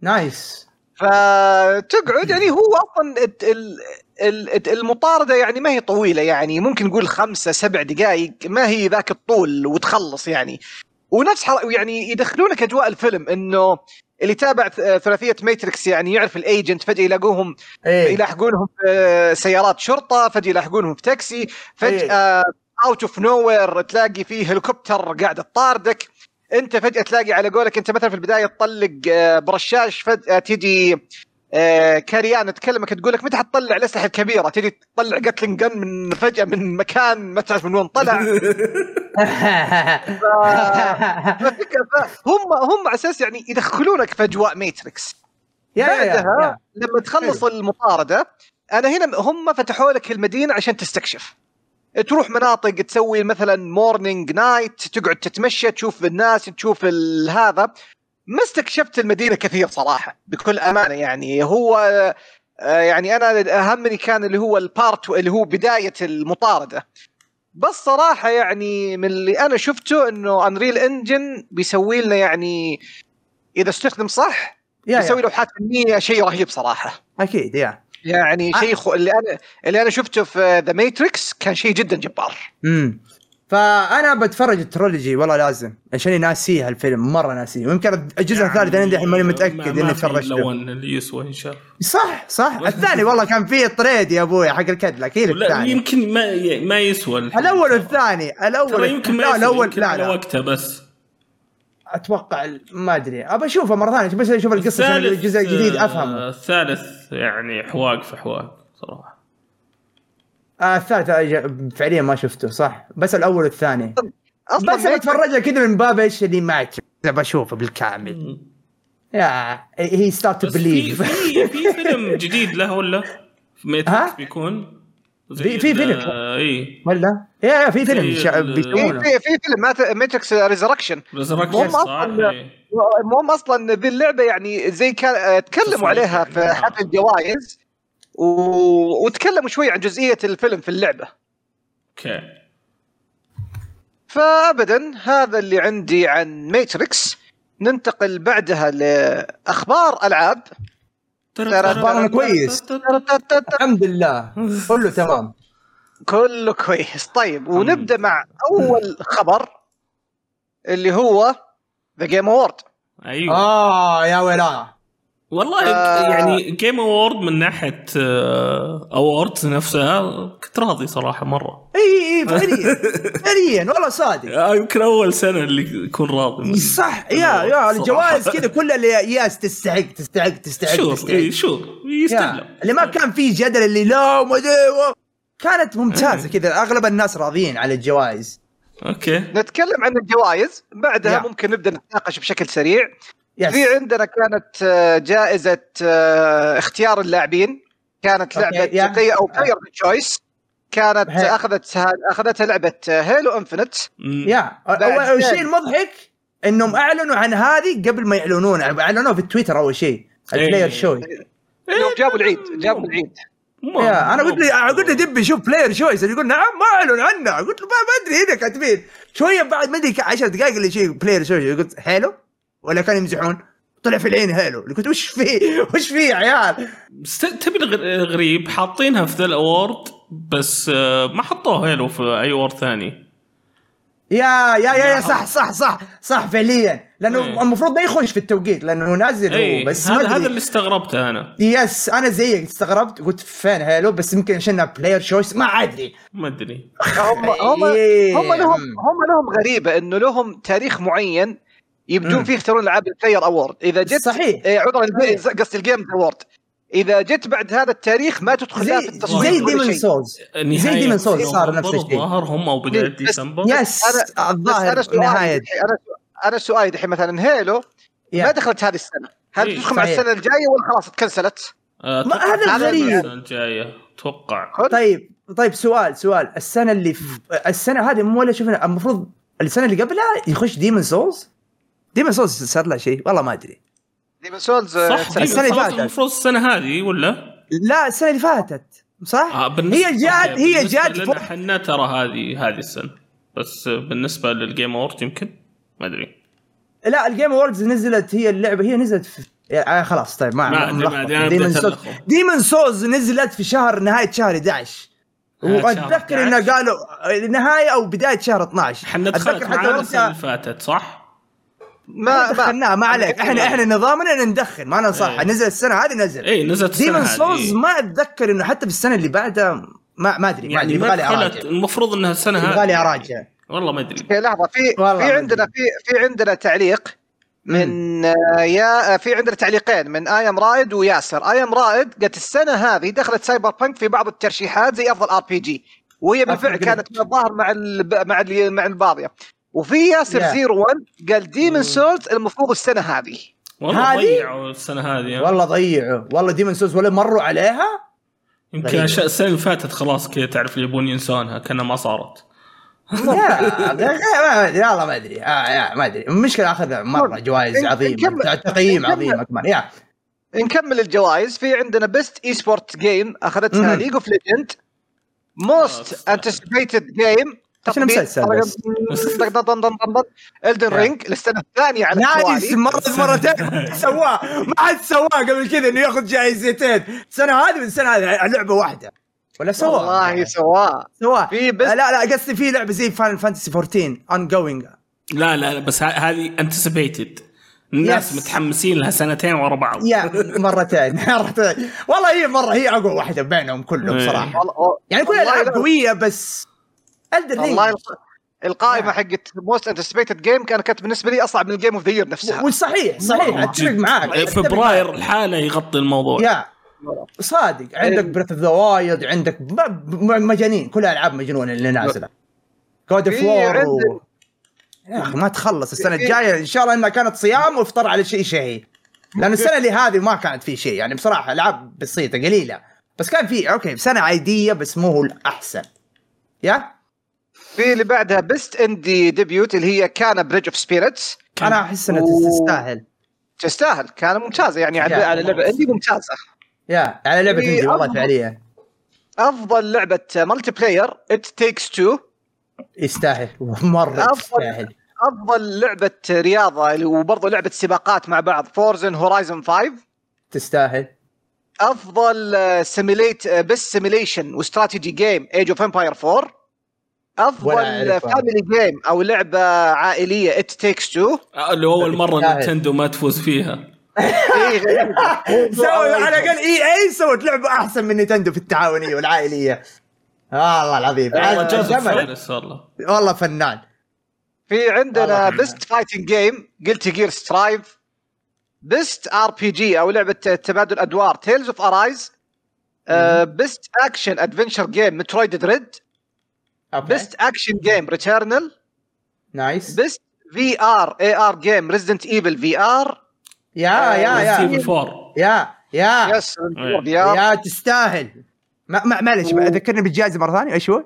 nice فتقعد يعني هو أصلا الت- ال- ال- المطاردة يعني ما هي طويلة يعني ممكن نقول خمسة سبع دقائق ما هي ذاك الطول وتخلص يعني. ونفس يعني يدخلونك أجواء الفيلم إنه اللي تابع ثلاثية ماتريكس يعني يعرف ال agent فجأة يلاقوهم إيه. يلاحقونهم في سيارات شرطة فجأة يلاحقونهم في تاكسي فجأة out of no تلاقي فيه هليكوبتر قاعد تطاردك. انت فجأة تلاقي على قولك انت مثلا في البداية تطلق آه، برشاش فجأة تجي آه، كاريان تكلمك تقول لك متى حتطلع الأسلحة الكبيرة؟ تجي تطلع gatling gun من فجأة من مكان ما تعرف من وين طلع. هم هم على أساس يعني يدخلونك في أجواء ماتريكس. yeah yeah yeah بعدها لما تخلص المطاردة أنا هنا هم فتحوا لك المدينة عشان تستكشف. تروح مناطق تسوي مثلا morning night تقعد تتمشى تشوف الناس تشوف ال- هذا. ما استكشفت المدينة كثير صراحة بكل أمانة يعني. هو آه، يعني أنا اهمني كان اللي هو ال part اللي هو بداية المطاردة. بس صراحة يعني من اللي أنا شفته إنه انريل انجن بيسوي لنا يعني إذا استخدم صح يا يسوي يا لوحات فنية شيء رهيب صراحة. أكيد يا. يعني آه. شيء خ... اللي أنا اللي أنا شفته في ذا ماتريكس كان شيء جدا جبار. امم فأنا بتفرج الترولوجي والله لازم عشان ناسيه الفيلم مرة ناسيه ويمكن الجزء الثالث أنا دحين ماني متأكد إني ما في تفرجت إلا ون اللي يسوى ينشاف صح صح. الثاني والله كان فيه طريد يا أبوي حق الكدلك هي لا الثاني. يمكن ما ما يسوى الحين. الأول والثاني الأول ترى يمكن ما لا يسوى الأول لا على لا. وقتها بس. أتوقع ما أدري. أبى أشوفه مرة ثانية بس أشوف القصة الجزء الجديد آه، افهمه الثالث. يعني حواق في حواق صراحة. آه الثالث فعليا ما شفته صح؟ بس الأول والثاني. بس له كذا من باب إيش اللي ما بشوفه بالكامل. يا هي ستارت تو بليف في في فيلم جديد له ولا؟ في ماتريكس ها؟ بيكون؟ في- في فيلم. إي. ولا yeah في فيلم ال- في بيسوونه. في في فيلم مات- ماتريكس resurrection resurrection صح. المهم أصلا ذي اللعبه يعني زي كان تكلموا. عليها في حفل الجوائز و... وتكلموا شوي عن جزئية الفيلم في اللعبة. okay. فابدا هذا اللي عندي عن ماتريكس ننتقل بعدها لأخبار ألعاب. ترى أخبارنا كويس. الحمد لله. كله تمام. كله كويس. طيب ونبدأ مع أول خبر اللي هو The Game Award أيوه. آه yeah ولا والله آه. يعني Game Award من ناحية awards نفسها كنت راضي صراحة مرة. إي إي فعليا. فعليا والله صادق. آه، يمكن أول سنة اللي يكون راضي من- صح yeah yeah. الجوائز كذا كل اللي yes تستحق تستحق تستحق إيه، sure يستاهل. yeah. اللي ما كان فيه جدل اللي لا وما كانت ممتازة كذا. أغلب الناس راضيين على الجوائز. okay. نتكلم عن الجوائز. بعدها yeah. ممكن نبدأ نتناقش بشكل سريع. yes في عندنا كانت آه، جائزة آه، اختيار اللاعبين. كانت لعبة. play أو player choice كانت. أخذت أخذتها لعبة هيلو انفنت. يا بعد أول ذلك- شيء المضحك إنهم أعلنوا عن هذه قبل ما يعلنون. أعلنوها في تويتر أول شيء. البلاير إيه. شوي يوم جابوا العيد. جابوا العيد. يا أنا قلت لي قلت لي دبي شوف بلاير شويس يقول نعم ما أعلن عنها قلت له ما أدري هنا كاتبين. شوية بعد ما أدري 10 دقائق اللي شيء بلاير شوي قلت حلو ولا كانوا يمزحون؟ طلع في العين هيلو قلت وش في؟ وش في يا عيال؟ تبي الغ- غريب حاطينها في ذا ال award بس آه، ما حطوها Halo في أي award ثاني. yeah yeah yeah, yeah صح صح صح صح فعليا. لأنه إيه. المفروض ما يخش في التوقيت لأنه نازل هو اي بس هذا هذا اللي استغربته أنا. yes أنا زيك استغربت قلت فين Halo بس يمكن عشان player choice ما أدري. ما أدري. هم هم إيه. هم لهم هم لهم غريبة إنه لهم تاريخ معين يبدون. فيه يختارون العاب ال player award إذا جت صحيح إيه، عذرا. قصدي الجيم اوورد إذا جت بعد هذا التاريخ ما تدخل لا زي في التصويت زي شيء. سولز نهاية ديمون سولز صار نفس الشيء. الظاهر هم أو بداية ديسمبر يس الظاهر نهاية أنا أنا سؤالي دحين مثلا هيلو يا. ما دخلت هذه السنة هل إيه، تدخل مع. السنة الجاية ولا خلاص تكنسلت؟ آه، ما هذا السنة غريب. السنة الجاية أتوقع طيب طيب سؤال سؤال السنة اللي في السنة هذه مو ولا شفنا المفروض السنة اللي قبلها يخش ديمون سولز Demon's Souls صار له شيء؟ والله ما أدري. Demon's Souls صح السنة اللي فاتت. المفروض السنة هذه ولا؟ لا السنة اللي فاتت صح؟ آه هي جات هي جات إحنا ترى هذه هذه السنة. بس بالنسبة لل Game Award يمكن؟ ما أدري. لا ال Game Awards نزلت هي اللعبة هي نزلت في آه خلاص طيب ما ما Demon's بديت Souls. Demon's Souls نزلت في شهر نهاية شهر 11 نهاية شهر وأتذكر 11. انه قالوا نهاية أو بداية شهر 12 إحنا أتذكر حتى السنة اللي فاتت صح؟ ما دخلناه ما عليك. إحنا إحنا نظامنا ان ندخن ما ننصح إيه. نزل السنة هذه نزل اي نزلت السنة ديمن هذه. سولز إيه. ما أتذكر إنه حتى في السنة اللي بعدها ما ما أدري يعني أدري ما دخلت. أراجع. المفروض إنها السنة هذه. أراجع. والله ما أدري. أوكي لحظة. في في عندنا. في في عندنا تعليق من آه، يا في عندنا تعليقين من أيام رائد وياسر. أيام رائد قالت السنة هذه دخلت سايبر بانك في بعض الترشيحات زي أفضل ار بي جي وهي بالفعل. كانت من الظاهر مع ال مع ال مع الباضية. وفي ياسر يا. zero 1 قال Demon's Souls المفروض السنة هذه. والله؟ ضيعوا السنة هذه. والله ضيعوا. والله Demon's Souls ولا مروا عليها؟ يمكن. أشياء السنة اللي فاتت خلاص كذا تعرف يبون ينسونها كأنها ما صارت. yeah ما ادري والله ما أدري. آه ما أدري. المشكلة أخذ مرة جوائز عظيمة. تقييم. عظيمه كمان يا. نكمل الجوائز. في عندنا best esports game اخذتها. League of Legends most. anticipated game عشان مسلسل بس. Elden Ring للسنة الثانية على التوالي. مرة مرتين. سواه. ما حد سواه قبل كذا إنه ياخذ جائزتين السنة هذه والسنة هذه لعبة واحدة. ولا سواه؟ والله سواه. سواه. في بس لا لا قصدي في لعبة زي Final Fantasy 14 ongoing لا لا بس ه- هذه anticipated الناس Yes. متحمسين لها سنتين ورا بعض. yeah مرتين. مرتين. والله هي مرة هي أقوى واحدة بينهم كلهم إيه. صراحة. يعني كل الالعاب. قوية بس Elder والله القائمة نعم. حقت most anticipated game كانت كانت بالنسبة لي أصعب من ال game of the year نفسها. والصحيح صحيح أتفق معاك فبراير. الحالة يغطي الموضوع. yeah صادق. عندك Breath of the Wild عندك مجانين. كل الالعاب مجنونة اللي نازلة. God of War يا أخي ما تخلص. السنة الجاية إن شاء الله إنها كانت صيام وافطر على شيء شهي لأن السنة اللي هذه ما كانت في شيء. يعني بصراحة ألعاب بسيطة قليلة. بس كان في okay سنه عادية بس مو هو الأحسن. yeah؟ في اللي بعدها best indie debut اللي هي Kena Bridge of Spirits أنا أحس إنها و- تستاهل. تستاهل. كان ممتازه يعني على على لعبة indie ممتازة. yeah على لعبة في عندي والله أفضل- فعليا أفضل لعبة multiplayer It Takes Two يستاهل. مرة أفضل- تستاهل. أفضل لعبة رياضة اللي- وبرضه لعبة سباقات مع بعض. Forza Horizon 5 تستاهل. أفضل simulate best simulation و strategy game Age of Empires 4 ولا أفضل. family game أو لعبة عائلية. It Takes Two اللي اول مرة تستاهل. Nintendo ما تفوز فيها. سووا على الأقل إي إي سوت لعبة أحسن من Nintendo في التعاونية والعائلية. والله العظيم. والله جمل. فارس والله. والله فنان. في عندنا. best fighting game Guilty Gear Strive best RPG أو لعبة تبادل أدوار Tales of Arise best action adventure game Metroid Dread best action game Returnal nice best VR AR game Resident Evil VR yeah yeah yeah Resident Evil 4 yeah yeah R yeah تستاهل. ما ما معلش ذكرني بالجائزة مرة ثانية أيش هو؟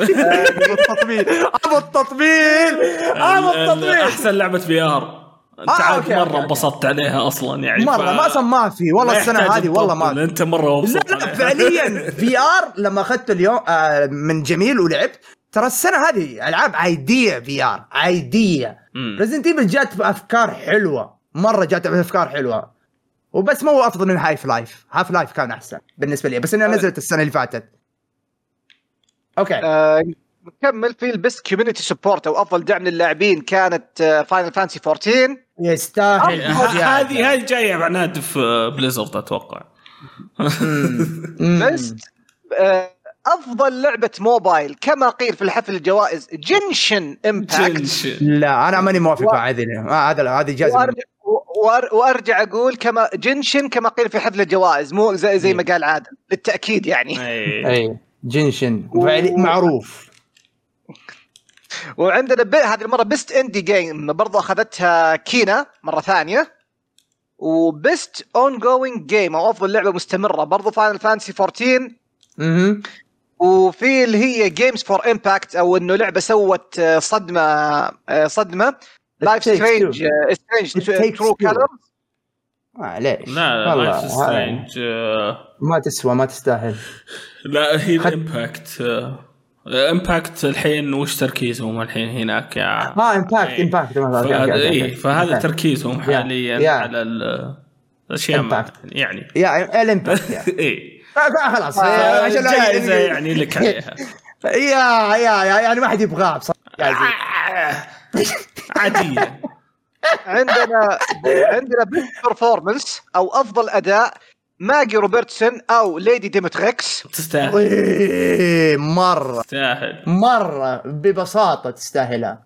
أبو التطبيل أبو التطبيل أبو ال- ال- التطبيل. أحسن لعبة VR انت آه، okay، okay. انبسطت عليها أصلا يعني مرة ما أصلا ما في. والله ما السنة هذه والله ما أنت مرة لا مبسوط لا. فعليا VR لما اخذته اليوم آه من جميل ولعبت ترى السنة هذه ألعاب عادية VR عادية. Resident Evil جات بأفكار حلوة مرة جات بأفكار حلوة. وبس ما هو أفضل من Half-Life Half-Life كان أحسن بالنسبة لي بس إنها نزلت السنة اللي فاتت. okay. آه، نكمل في ال best community support أو أفضل دعم للاعبين كانت Final Fantasy 14 يستاهل ه- زيادة. هذه هذه جاية مع نادف Blizzard أتوقع مم. مم. best آه، أفضل لعبة موبايل كما قيل في الحفل الجوائز Genshin Impact Genshin. لا أنا ماني موافق مع هذه آه، هذا هذه جائزه وأرجع, أقول كما Genshin كما قيل في حفل الجوائز مو زي, زي ما قال عادل للتاكيد يعني. اي Genshin فعلي- معروف وعندنا ب... هذه المرة best indie game برضو أخذتها Kena مرة ثانية. و best ongoing game أو أفضل لعبة مستمرة. برضو Final Fantasy 14 أها وفي اللي هي games for impact أو إنه لعبة سوت آه، صدمة آه، صدمة. Life is Strange Strange True معليش لا والله، Life is Strange ما تسوى ما تستاهل. لا هي ال impact آه، impact الحين وش تركيزهم الحين هناك yeah آه impact إيه. impact فهذا إيه فهذا تركيزهم حاليا yeah. على ال- الأشياء. يعني. yeah ال impact ف- خلاص. آه، جائزه يعني لك عليها. yeah yeah yeah يعني ما حد يبغاها بصراحة. عادية. عندنا عندنا best performance أو أفضل أداء ماجي روبرتسون أو Lady Dimitrescu. تستاهل. إيه، مرة. تستاهل. مرة ببساطة تستاهلها.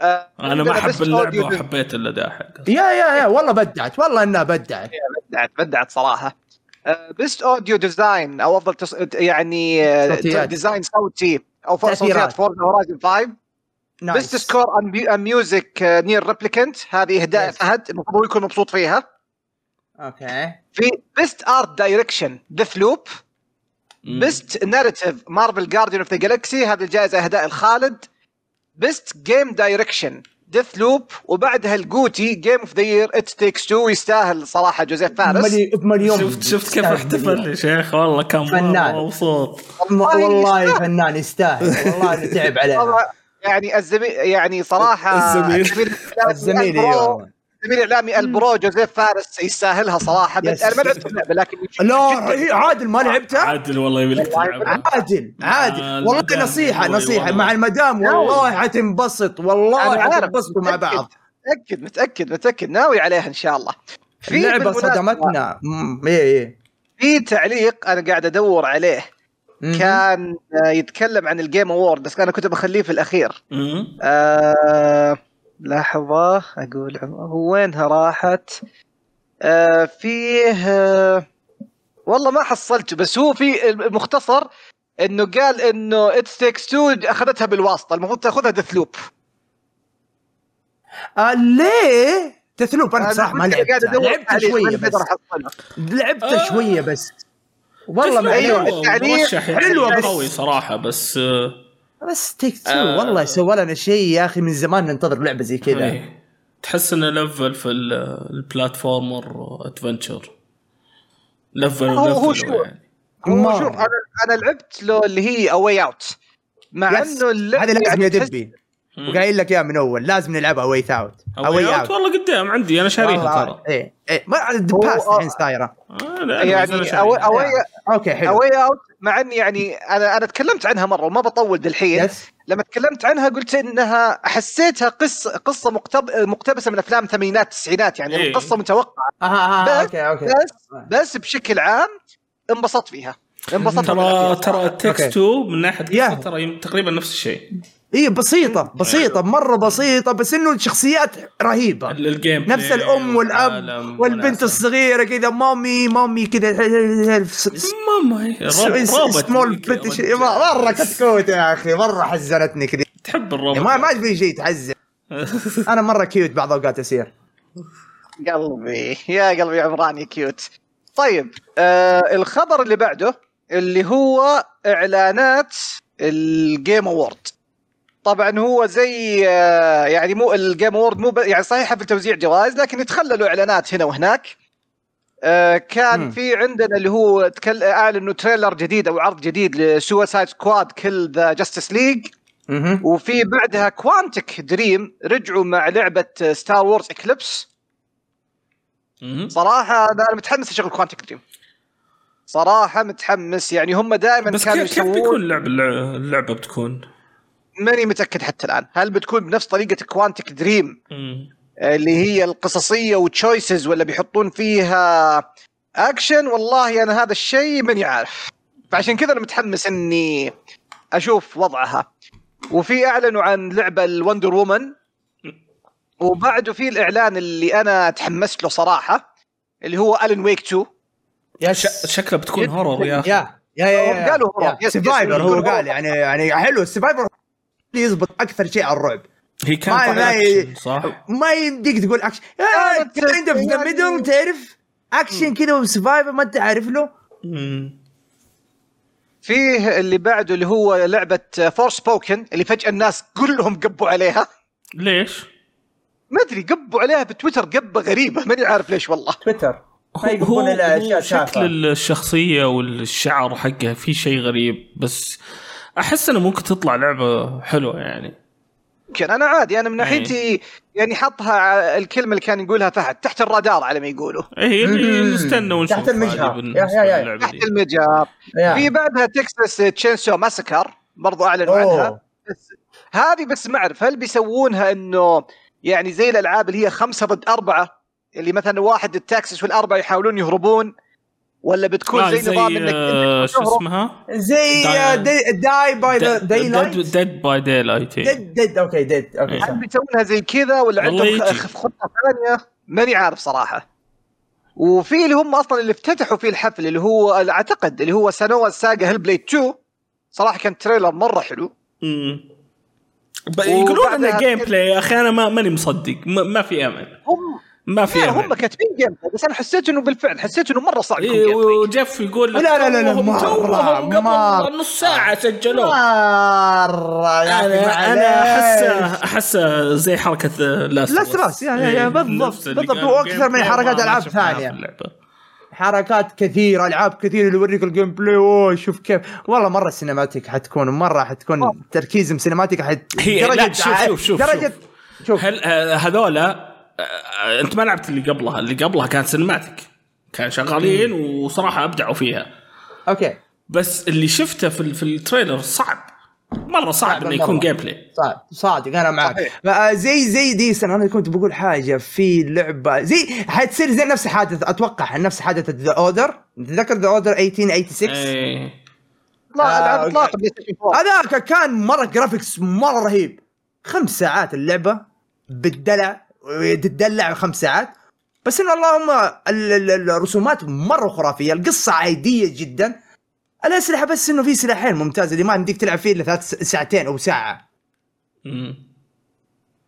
آه، أنا ما أحب اللعبة وحبيت الاداء حقه yeah yeah yeah والله بدعت والله إنها بدعت. بدعت بدعت صراحة. best audio design أو أفضل تص... يعني آه، صوتيات. design صوتي أو. صوتيات Forza Horizon 5 best score and music Nier Replicant هذه إهداء. فهد المفروض يكون مبسوط فيها. okay. في best art direction Deathloop best narrative Marvel Guardians of the Galaxy هذه الجائزة إهداء لخالد. best game direction Deathloop وبعدها ال GOTY game of the year It Takes Two يستاهل صراحة جوزيف فارس. ملي- بمليون شفت شفت كيف احتفل. يا شيخ؟ والله كان فنان. مبسوط. والله والله فنان يستاهل. والله تعب والله يعني الزميل يعني صراحة الزميل. الزميل أيوه. الزميل الاعلامي البرو جوزيف فارس يستاهلها صراحة. أنا ما لعبت اللعبة لكن لا هي عادل ما لعبتها؟ عادل والله يبي لك تلعبها. عادل عادل. آه، والله نصيحة نصيحة. مع المدام والله حتنبسط. والله. حتنبسطوا مع بعض. متأكد متأكد متأكد. ناوي عليها إن شاء الله. في اللعبة بالمناسبة صدمتنا. مم، إيه إيه. في تعليق أنا قاعد أدور عليه. مم. كان آه، يتكلم عن ال Game Awards بس أنا كنت بخليه في الأخير. آه لحظة أقول هو وينها راحت؟ آه فيه آه والله ما حصلته بس هو في المختصر إنه قال إنه It Takes Two أخذتها بالواسطة المفروض تأخذها Deathloop آه ليه؟ Deathloop أنا بصراحة ما قاعد لعبتها أدور لعبت عليه، شوية بس. لعبت آه. شوية بس. والله ما أيوة. التعليق يعني. حلوة بس- قوي صراحة بس آه، بس Takes Two آه. والله سوى لنا شيء يا أخي من زمان ننتظر لعبة زي كذا. إيه. تحس إنه level في ال- ال platformer adventure level هو- هو و level شو؟ يعني. هو. شوف أنا أنا لعبت له اللي هي A Way Out مع. إنه اللعبة هذا لازم يعني تحس- يدبي وقايل لك إياها من أول لازم نلعبها واي اوت اوي اوت والله قدام عندي أنا شاريها ترى. إيه إيه ما الباس هو- الحين صايرة. آه، يعني أواي أوكي حلو. اواي اوت مع إني يعني أنا أنا تكلمت عنها مرة وما بطول دالحين يس لما تكلمت عنها قلت إنها حسيتها قصه قصة مقتب... مقتبسة من أفلام ثمانينات التسعينات يعني إيه. القصة متوقعة. آه آه آه بس- أوكي أوكي. بس بس بشكل عام انبسطت فيها. انبسطت ترى. ترى التكست أوكي. 2 من ناحية ترى تقريبا نفس الشيء. اي بسيطة بسيطة مرة بسيطة بس إنه الشخصيات رهيبة. ال- الجيم نفس الأم والأب والبنت. الصغيرة كذا مامي مامي كذا ماما رابط سمول بنت. مره كتكوت يا أخي مرة حزنتني كذا. تحب الرابط ما ما في شيء تحزن أنا مرة كيوت بعض أوقات يصير قلبي يا قلبي عمراني cute طيب آه الخبر اللي بعده اللي هو إعلانات ال Game Awards طبعا هو زي آه يعني مو ال Game Awards مو يعني صحيح في توزيع جوائز لكن يتخللوا إعلانات هنا وهناك آه كان. في عندنا اللي هو تكل... أعلنوا trailer جديد أو عرض جديد ل Suicide Squad Kill the Justice League. وفي بعدها Quantic Dream رجعوا مع لعبة Star Wars Eclipse. صراحة أنا أنا متحمس اشغل Quantic Dream صراحة متحمس يعني هم دائما بس كانوا كيف كيف يسوون بيكون اللعبه اللعبه بتكون؟ ماني متأكد حتى الآن. هل بتكون بنفس طريقة Quantic Dream. اللي هي القصصية و choices ولا بيحطون فيها اكشن والله أنا هذا الشيء ماني عارف. فعشان كذا أنا متحمس إني أشوف وضعها. وفي أعلنوا عن لعبة ال Wonder Woman. وبعده في الإعلان اللي أنا تحمست له صراحة اللي هو Alan Wake 2 يا ش- شكلها بتكون horror يا أخي. yeah yeah yeah هم قالوا هو. يس- survivor يس- هو قال يعني يعني حلو ال survivor يزبط أكثر شيء على الرعب. هي كانت ما- ما ي- أكشن، صح؟ ما يمديك تقول action kind of the middle تعرف؟ اكشن كذا و survivor ما أنت عارف له. فيه اللي بعده اللي هو لعبة فور سبوكن اللي فجأة الناس كلهم قبوا عليها. ليش؟ ما أدري قبوا عليها بتويتر قبة غريبة. ماني عارف ليش والله. تويتر. هو, أشياء شكل. الشخصية والشعر حقه في شيء غريب بس أحس إنه ممكن تطلع لعبة حلوة يعني يمكن أنا عادي أنا من ناحيتي يعني حطها الكلمة اللي كان يقولها فهد تحت الرادار على ما يقولوا مم. نستنى ونشوف تحت المجهر. yeah- yeah- yeah. تحت. المجهر. في بعدها Texas Chainsaw Massacre برضو اعلنوا عنها. بس هذه بس ما أعرف هل بيسوونها إنه يعني زي الألعاب اللي هي خمسة ضد أربعة اللي مثلا واحد التاكسس والأربعة يحاولون يهربون ولا بتكون آه، زي, نظام انك آه، شو اسمها؟ زي Dead- Dead by Daylight. Dead by Daylight Dead Dead okay Dead okay. هل بيسوونها زي كذا ولا عندهم خطة ثانية؟ ماني عارف صراحة. وفي اللي هم أصلا اللي افتتحوا فيه الحفل اللي هو أعتقد اللي هو Senua's Saga Hellblade 2 صراحة كان trailer مرة حلو. يقولون وبعدها إنه gameplay يا أخي أنا ما ماني مصدق ما, ما في أمل. هم ما في لا هم كاتبين game بس أنا حسيت إنه بالفعل حسيت إنه مرة صعب إيه،. وجيف يقول لا، لا، لا، لا، قبل مرة. نص ساعة سجلوه. مرة يا أنا أنا احسه أحسه زي حركة Last yeah- yeah- yeah، بالضبط، بالضبط، وأكثر من حركات ألعاب ثانية. حركات كثيرة ألعاب كثيرة اللي يوريك ال gameplay أوه شوف كيف. والله مرة ال cinematic حتكون مرة حتكون تركيز cinematic حت هي- لا، شوف- شوف- شوف- درجه شوف. هل آه، هذولا آه، انت ما لعبت اللي قبلها. اللي قبلها كانت cinematic كان شغالين وصراحة ابدعوا فيها. okay. بس اللي شفته في في ال trailer صعب. مرة صعب صعب إنه يكون. gameplay صادق صادق أنا معك. آه، زي زي دي سنة أنا كنت بقول حاجة في لعبة. زي حتصير زي نفس حادث أتوقع نفس حادثة The Order تذكر The Order 1886 إيه. لا آه، العاب. اطلاق 4 هذاك كان مرة graphics مرة رهيب. خمس ساعات اللعبة بالدلع. تدلع خمس ساعات بس إن اللهم ال- ال- الرسومات مرة خرافية القصة عادية جدا الاسلحه بس إنه في سلاحين ممتازة اللي ما عندك تلعب فيه إلا ثلاث ساعتين أو ساعة.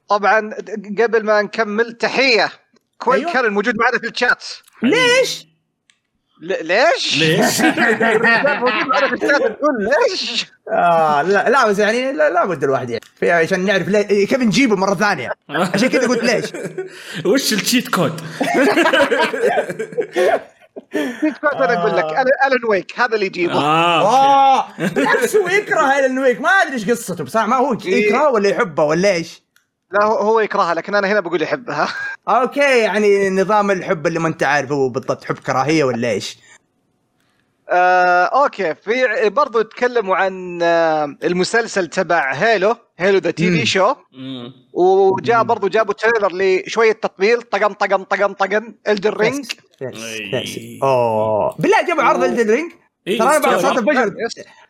طبعا قبل ما نكمل تحية كوين أيوة. كان موجود معنا في الشات ليش؟ ل- ليش؟ ليش؟ موجود معنا في تقول ليش؟ آه لا لا بس يعني لا, لا بد الواحد يعني عشان نعرف ليه كيف نجيبه مرة ثانية عشان كذا قلت ليش وش ال cheat code؟ أنا أقول لك Alan Wake هذا اللي يجيبه آه آه بالعكس هو يكره Alan Wake ما أدري إيش قصته بصراحه ما هو إيه. يكره ولا يحبه ولا إيش لا هو- هو يكرهها لكن أنا هنا بقول يحبها. okay يعني نظام الحب اللي ما أنت عارف هو بالضبط حب كراهية ولا إيش؟ آه، أوكي. في برضو تكلموا عن آه، المسلسل تبع Halo Halo the TV show. وجاء برضو جابوا trailer لشوية تطبيل طقم طقم طقم طقم Elden Ring. اوه بالله جابوا عرض Elden Ring إيه، ترى أنا بعد. صلاة الفجر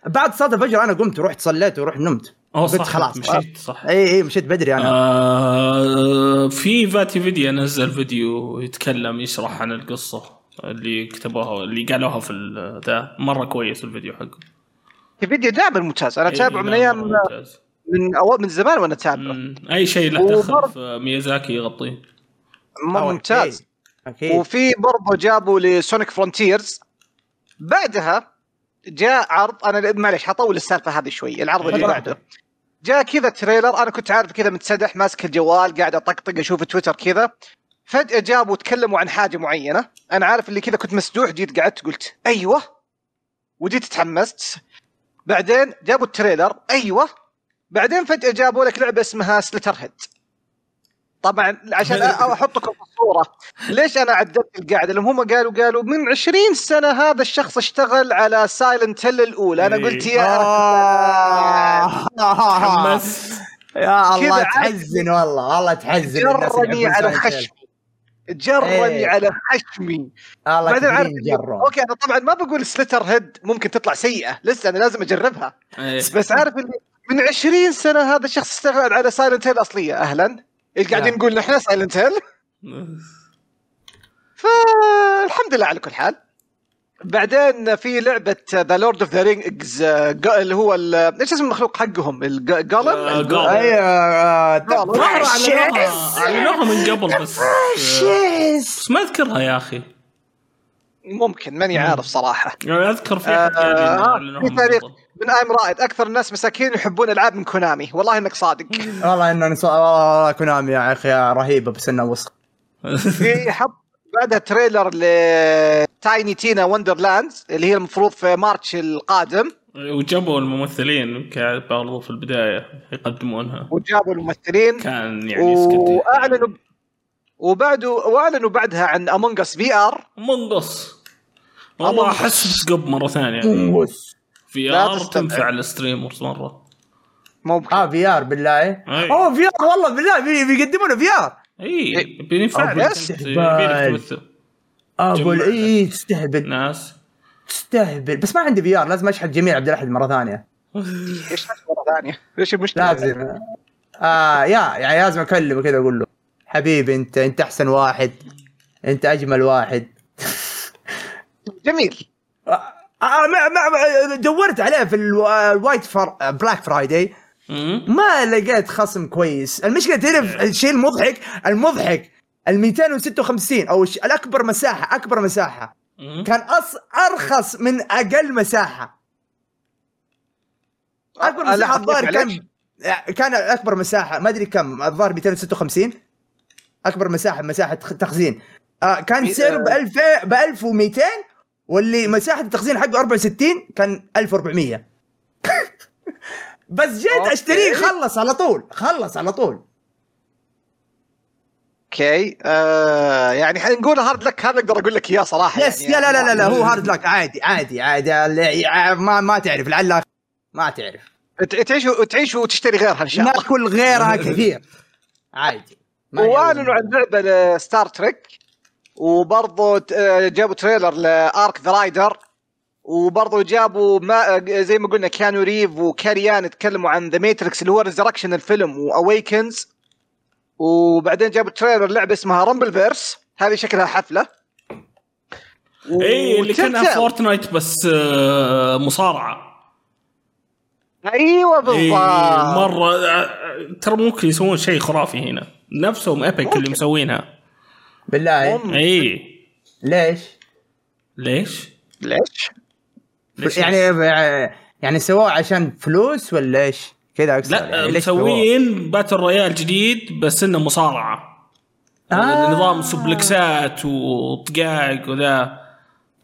بعد صلاة الفجر أنا قمت رحت صليت ورحت نمت. أوه قلت صح خلاص. مشيت صح. اي اي مشيت بدري أنا. آه في VaatiVidya نزل فيديو يتكلم يشرح عن القصة اللي كتبوها اللي قالوها في ال- ذا. مرة كويس الفيديو حقه. في فيديو دائما ممتاز أنا أتابعه إيه، من أيام ممتاز. من أول من زمان وأنا أتابعه. أي شيء له دخل في ميازاكي يغطيه. ممتاز. أكيد. وفي برضه جابوا ل Sonic Frontiers. بعدها جاء عرض أنا معليش حطول السالفة هذه شوي العرض اللي. بعده. جاء كذا trailer أنا كنت عارف كذا متسدح ماسك الجوال قاعد أطقطق أشوف تويتر كذا. فجأة جابوا تكلموا عن حاجة معينة. أنا عارف اللي كذا كنت مسدوح جيت قعدت قلت أيوه. وجيت تحمست. بعدين جابوا ال trailer أيوه. بعدين فجأة جابوا لك لعبة اسمها Slitterhead طبعا عشان أحطكم في الصورة. ليش أنا عدلت القاعدة؟ لهم هم قالوا قالوا من 20 سنة هذا الشخص اشتغل على Silent Hill الأولى. أنا قلت يا آه. حمس يا الله تحزن والله. والله تحزن جرني على. خشمي. جرني إيه. على خشمي. الله بعدين عارف okay أنا طبعا ما بقول Slitterhead ممكن تطلع سيئة. لسه أنا لازم أجربها. إيه. بس عارف اللي من 20 سنة هذا الشخص اشتغل على Silent Hill اصليه أهلا. اللي قاعدين نعم. نقول نحن؟ Silent Hill؟ فالحمد لله على كل حال. بعدين في لعبة The Lord of the Rings اللي هو ال- إيش اسم المخلوق حقهم؟ آه، ال Gollum Gollum. أيوه آه، اعلنوها Precious. اعلنوها من قبل بس. آه،. بس ما أذكرها يا أخي. ممكن ماني عارف صراحة. يعني أذكر في آه، اللي آه، في من تاريخ. من ايم رائد أكثر الناس مساكين يحبون العاب من كونامي والله إنك صادق. والله إنه نسو... والله كونامي يا أخي رهيبة بس إنه وسخ. في حط بعدها trailer ل Tiny Tina Wonderland اللي هي المفروض في March القادم. وجابوا الممثلين برضو في البداية يقدمونها. وجابوا الممثلين. كان يعني سكت واعلنوا وبعده واعلنوا بعدها عن Among Us VR منقص والله أمونج احس بتقب مره ثانية في لا ار. تنفع الستريمرز مره ممكن آه في ار بالله أي. اوه في ار والله بالله بي- بيقدمونه في ار اي بينفع ابو. اي تستهبل ناس تستهبل بس ما عندي في ار لازم اشحن جميل عبد الاحد مره ثانية إيش مره ثانية؟ إيش المشكلة؟ لازم آه يا يعني لازم اكلمه كذا أقول له حبيبي انت انت أحسن واحد. انت أجمل واحد. جميل. آه آه، ما ما دورت عليه في الو- ال White Fr... Black Friday. ما لقيت خصم كويس. المشكلة تعرف الشيء المضحك المضحك ال 256 أو الش- الأكبر مساحه أكبر مساحة. كان أص... أرخص من أقل مساحة. أكبر لا، مساحة الظاهر. كان كان أكبر مساحة. ما أدري كم. الظاهر 256 أكبر مساحة مساحة تخزين. آه كان سعره. ب 1000 ب 1200 واللي مساحة التخزين حقه 64 كان 1400 بس جيت. أشتريه خلص على طول خلص على طول. okay. آه يعني حنقول hard luck هذا أقدر أقول لك إياه صراحة yes يعني يا لا لا لا, لا هو hard luck عادي عادي عادي اللي- ما ما تعرف لعل ما تعرف. تعيش تعيش وتشتري غيرها إن شاء الله. ناكل غيرها كثير. عادي. وأعلنوا عن لعبة ل Star Trek وبرضه جابوا trailer ل Arc the Raider وبرضه جابوا ما آه، زي ما قلنا كيانو ريف وكاري آن يتكلموا عن The Matrix اللي هو Resurrection الفيلم و Awakens وبعدين جابوا trailer لعبة اسمها Rumbleverse هذه شكلها حفلة. اي إيه، اللي كانها. Fortnite بس آه، مصارعة. أيوه اي بالضبط مرة آه، ترى ممكن يسوون شيء خرافي هنا نفسهم Epic اللي. مسوينها بالله. اي ليش؟ ليش؟ ليش؟ ليش يعني يعني سووه عشان فلوس ولا إيش؟ كذا أقصد لا يعني؟ مسوين battle royale جديد بس إنه مصارعة آه. نظام سوبلكسات وطقاق وذا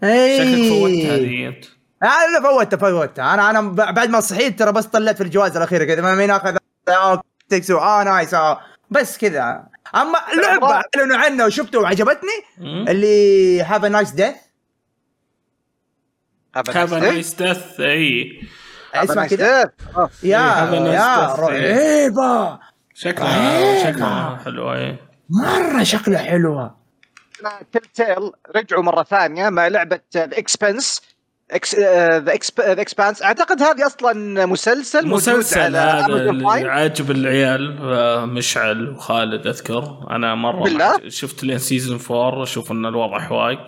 اي شكلك فوتها انت أنا لا فوتها فوتها أنا أنا بعد ما صحيت ترى بس طلعت في الجوائز الأخيرة كذا. ما مين اخذ آه، Takes Two آه nice آه. بس كذا. أما اللعبه أعلنوا عنها وشفته وعجبتني. اللي Have a Nice Death Have Nice Death اي اسمها كذا. يا nice يا death. رهيبة. شكلها إيه. شكلها حلوة اي مرة شكلها حلوة. تيل تيل رجعوا مرة ثانية مع لعبة The Expanse The Expanse أعتقد هذه أصلا مسلسل مسلسل هذا. عاجب العيال آه، مشعل وخالد أذكر. أنا مرة بالله؟ شفت لين season 4 أشوف إن الوضع حواق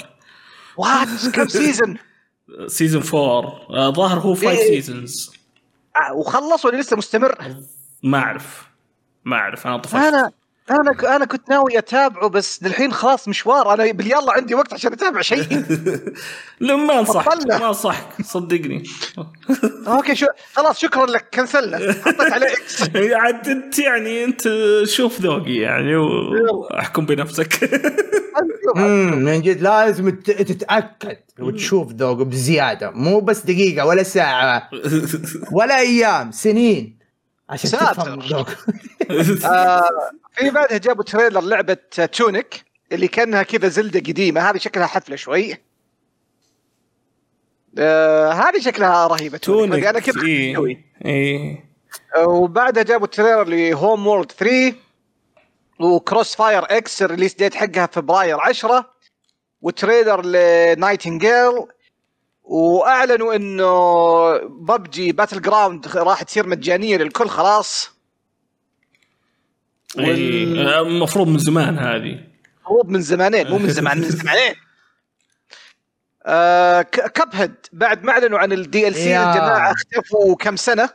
what كم season season 4 آه، ظاهر هو 5 إيه. seasons وخلص ولا لسه مستمر؟ ما أعرف. ما أعرف. أنا طفشت. أنا أنا ك- أنا كنت ناوي أتابعه بس للحين خلاص مشوار. أنا باليلا عندي وقت عشان أتابع شيء. لا ما أنصحك. ما أنصحك. صدقني. okay شو خلاص شكرا لك. كنسلنا حطيت عليه X عاد أنت يعني أنت شوف ذوقي يعني وأحكم بنفسك. من جد لازم تتأكد وتشوف ذوق بزيادة. مو بس دقيقة ولا ساعة ولا أيام سنين. عشان ساتر. تفهم آه في بعدها جابوا trailer لعبة تونيك اللي كأنها كذا Zelda قديمة. هذه شكلها حفلة شوي. آه هذه شكلها رهيبة تونك أنا كذا اي قوي. اي وبعدها جابوا trailer ل Homeworld 3 و Crossfire X ال release date حقها فبراير 10 و trailer ل Nightingale وأعلنوا إنه PUBG Battlegrounds راح تصير مجانية للكل خلاص إي. آه، المفروض من زمان هذه مو من زمانين مو من زمان من زمانين آه Cuphead بعد ما أعلنوا عن ال DLC يا. الجماعة اختفوا كم سنة.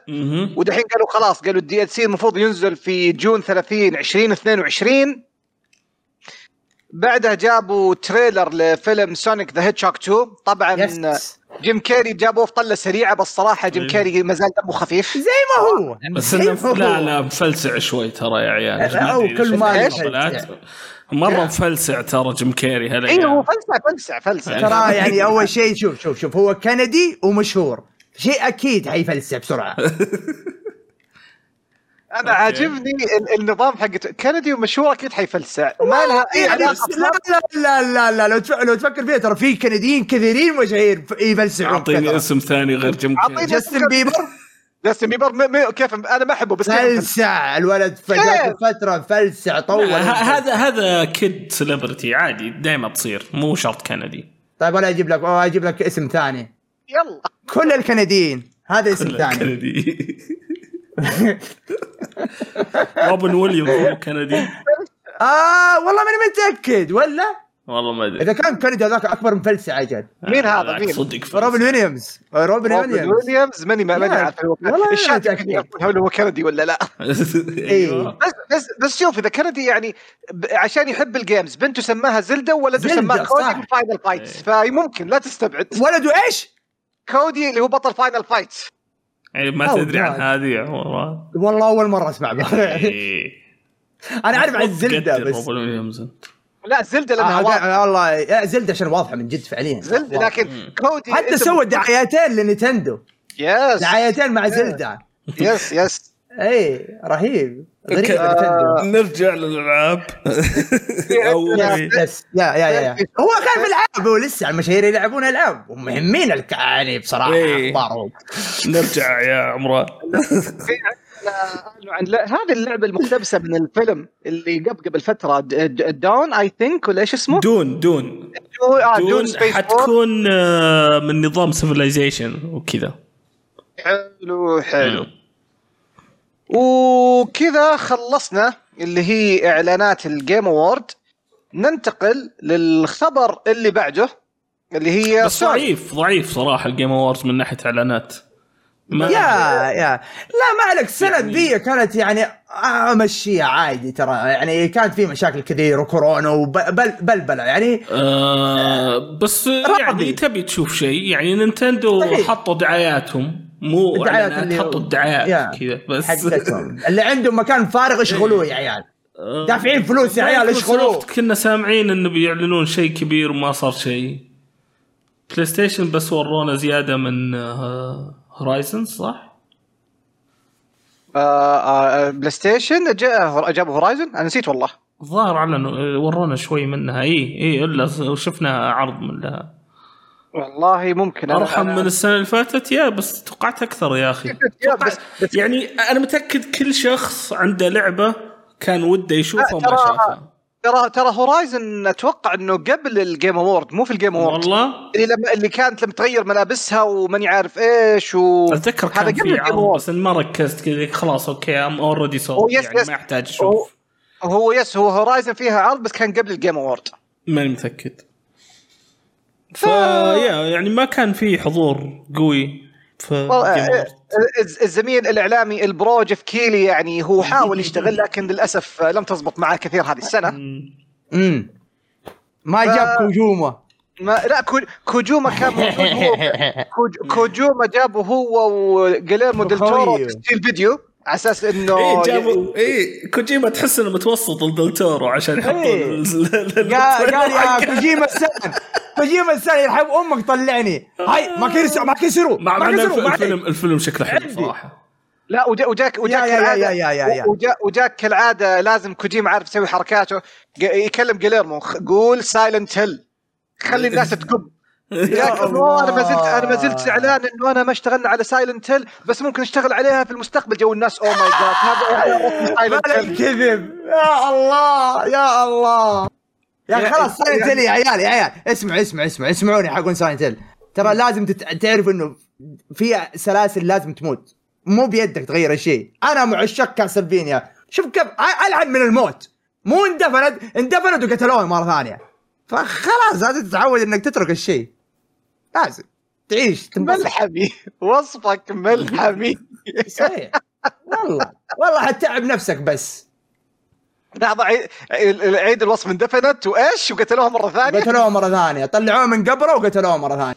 ودحين قالوا خلاص قالوا ال DLC المفروض ينزل في June 30 2022 بعدها جابوا trailer لفيلم Sonic the Hedgehog 2 طبعا yes جيم كيري جابوه في طلة سريعة بس صراحة جيم إيه. كيري ما زال دمه خفيف. زي ما هو. بس إنه. لا لا مفلسع شوي ترى يا عيال. لا، هو ما أدري كل ما. مرة مفلسع ترى جيم كيري هلا اي هو فلسع فلسع فلسع. ترى يعني أول شيء شوف شوف شوف هو كندي ومشهور. شيء أكيد حيفلسع بسرعة. أنا okay. عاجبني ال- النظام حق كندي ومشهور أكيد حيفلسع. ما لها أي علاقة لا لا لا لا لا لو تف- لو تفكر فيها ترى في كنديين كثيرين مشاهير يفلسعون أعطيني. اسم ثاني غير جيم كيري أعطيني- جاستن بيبر؟ جاستن بيبر م- م- كيف أنا ما أحبه بس فلسع الولد فترة فلسع طول هذا هذا kid celebrity عادي دائما تصير مو شرط كندي. طيب أنا أجيب لك أو أجيب لك اسم ثاني. يلا. كل الكنديين هذا اسم ثاني. كندي روبن ويليامز مو كندي؟ آه والله ماني متأكد ولا؟ والله ما أدري. إذا كان كندي هذاك أكبر مفلسع أجل. مين هذا؟ مين؟ صدق روبن ويليامز. روبن روبن ويليامز. ويليامز؟ ماني ماني عارف هو- الشات هل هو كندي ولا لا. أيوه. بس بس بس شوف إذا كندي يعني عشان يحب ال games بنته سماها Zelda وولده Zelda، سماه كودي Final Fight's إيه. فممكن لا تستبعد. ولده إيش؟ كودي اللي هو بطل Final Fight's يعني ما تدري عن. هذه يا والله والله أول مرة أسمع بها إيه. أنا أعرف عن Zelda بس. لا Zelda لأنها آه والله Zelda عشان واضحة من جد فعليا. Zelda لكن. كودي حتى سوى دعايتين ل Nintendo yes دعايتين مع Zelda. yes yes اي رهيب. غريب. Nintendo نرجع للألعاب. يا- يا يا يا, يا. هو كان في العاب هو لسه المشاهير يلعبون ألعاب. ومهمين يعني بصراحة إيه. اخبارهم نرجع يا عمران. عن- هذه اللعبة المقتبسة من الفيلم اللي قبل قبل فترة Dune I think ولا إيش اسمه؟ Dune Dune. Dune آه، Dune حتكون آه، من نظام Civilization وكذا. حلو حلو. وكذا خلصنا اللي هي إعلانات ال Game Awards ننتقل للخبر اللي بعده اللي هي بس سوني. ضعيف ضعيف صراحة ال Game Awards من ناحية إعلانات. ما يا يا. لا ما عليك السنة يعني- ذي كانت يعني أمشيها عادي ترى. يعني كانت في مشاكل كثير وكورونا وبلبله يعني آه بس راضي. يعني تبي تشوف شيء. يعني Nintendo. حطوا دعاياتهم. مو الدعايات إعلانات اللي- حطوا الدعايات يا. كذا بس. حقتهم اللي عندهم مكان فارغ اشغلوه يا عيال. آه، دافعين فلوس يا عيال اشغلوه كنا سامعين إنه بيعلنون شيء كبير وما صار شيء. PlayStation بس ورونا زيادة من Horizon صح؟ آه آه PlayStation جابوا Horizon أنا نسيت والله. الظاهر اعلنوا ورونا شوي منها. اي اي إلا شفنا عرض من لها والله ممكن. أرحم أنا- من السنة اللي فاتت؟ يا بس توقعت أكثر يا أخي. يا بس بس يعني أنا متأكد كل شخص عنده لعبة كان وده يشوفها وما شافها. ترى ترى Horizon أتوقع إنه قبل ال Game Awards مو في ال Game Awards والله؟ اللي لما اللي كانت لما تغير ملابسها وماني عارف إيش و أتذكر هذا كان قبل في الجيم عرض بس ما ركزت. كذا خلاص okay I'm already yes يعني yes. ما يحتاج هو أشوف. هو yes هو Horizon فيها عرض بس كان قبل ال Game Awards ماني متأكد. فيا يعني ما كان في حضور قوي في والله، Game Awards. الز- الزميل الإعلامي ال bro جيف كيلي يعني هو حاول يشتغل لكن للأسف لم تزبط معاه كثير هذه السنة مم. امم ما ف- جاب كوجيما ما لا كو- كوجيما كان موجود هو كوج- كوجيما جابه هو وجليرمو ديل تورو أخوي. تسجيل فيديو على أساس إنه إيه جابوا إيه كوجيما تحس إنه متوسط لدلتورو عشان يحطوا إيه. ال- ال- قال قال يا. كوجيما السان كوجيما السان يرحم أمك طلعني. هاي ما كسروا ما كسروا مع كسروا الفيلم الفيلم شكله حلو. صراحة. لا وجا وجاك وجاك يا- يا- كالعادة- يا- يا- يا- يا. وجا وجاك كالعادة لازم كوجيما عارف يسوي حركاته. يكلم جليرمو قول Silent Hill خلي الناس تقب. أنا ما زلت أنا ما زلت زعلان إنه أنا ما اشتغلنا على Silent Hill بس ممكن نشتغل عليها في المستقبل. جو الناس oh my God هذا الكذب يا الله يا الله. يا أخي خلاص Silent Hill يا عيال يا عيال. اسمع اسمع اسمع اسمعوني حقون Silent Hill ترى لازم تت... تعرف إنه في سلاسل لازم تموت. مو بيدك تغير الشيء أنا مع عشاق Castlevania شوف كيف ألعب من الموت. مو اندفنت اندفنت وقتلوه مرة ثانية. فخلاص لازم تتعود إنك تترك الشيء. لازم. تعيش تنبسط. ملحمي. وصفك ملحمي. صحيح. والله. والله حتتعب نفسك بس. لحظه عي- عي- عيد الوصف اندفنت وايش؟ وقتلوها مرة ثانية. قتلوه مرة ثانية. طلعوه من قبره وقتلوه مرة ثانية.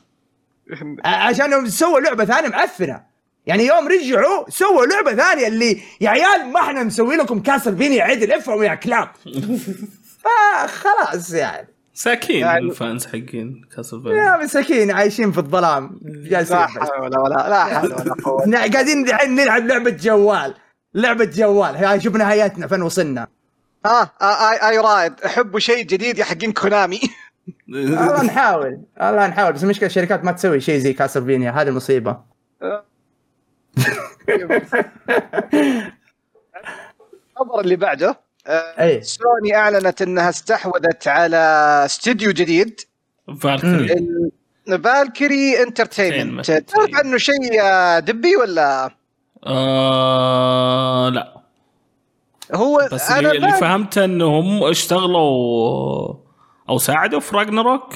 عشان يوم سووا لعبة ثانية معفنه يعني يوم رجعوا سووا لعبة ثانية اللي يا عيال ما إحنا مسوي لكم Castlevania عدل افهموا يا كلاب. فخلاص يعني. ساكين يعني- ال fans حقين يا Castlevania مساكين عايشين في الظلام. جالسين لا. حول ولا لا حول ولا قوة. قاعدين الحين نلعب لعبة جوال. لعبة جوال. هاي شوف نهايتنا فين وصلنا. ها آه، اي اي رايد احبوا شيء جديد يا حقين Konami. والله نحاول والله نحاول بس المشكلة الشركات ما تسوي شيء زي Castlevania هذه المصيبه الخبر اللي بعده آه، اي سوني أعلنت إنها استحوذت على استديو جديد Valkyrie. ال- Valkyrie Entertainment. تعرف عنه شيء آه، دبي ولا؟ آه لا. هو بس أنا اللي, اللي ما- فهمته إنهم اشتغلوا أو ساعدوا في راجنروك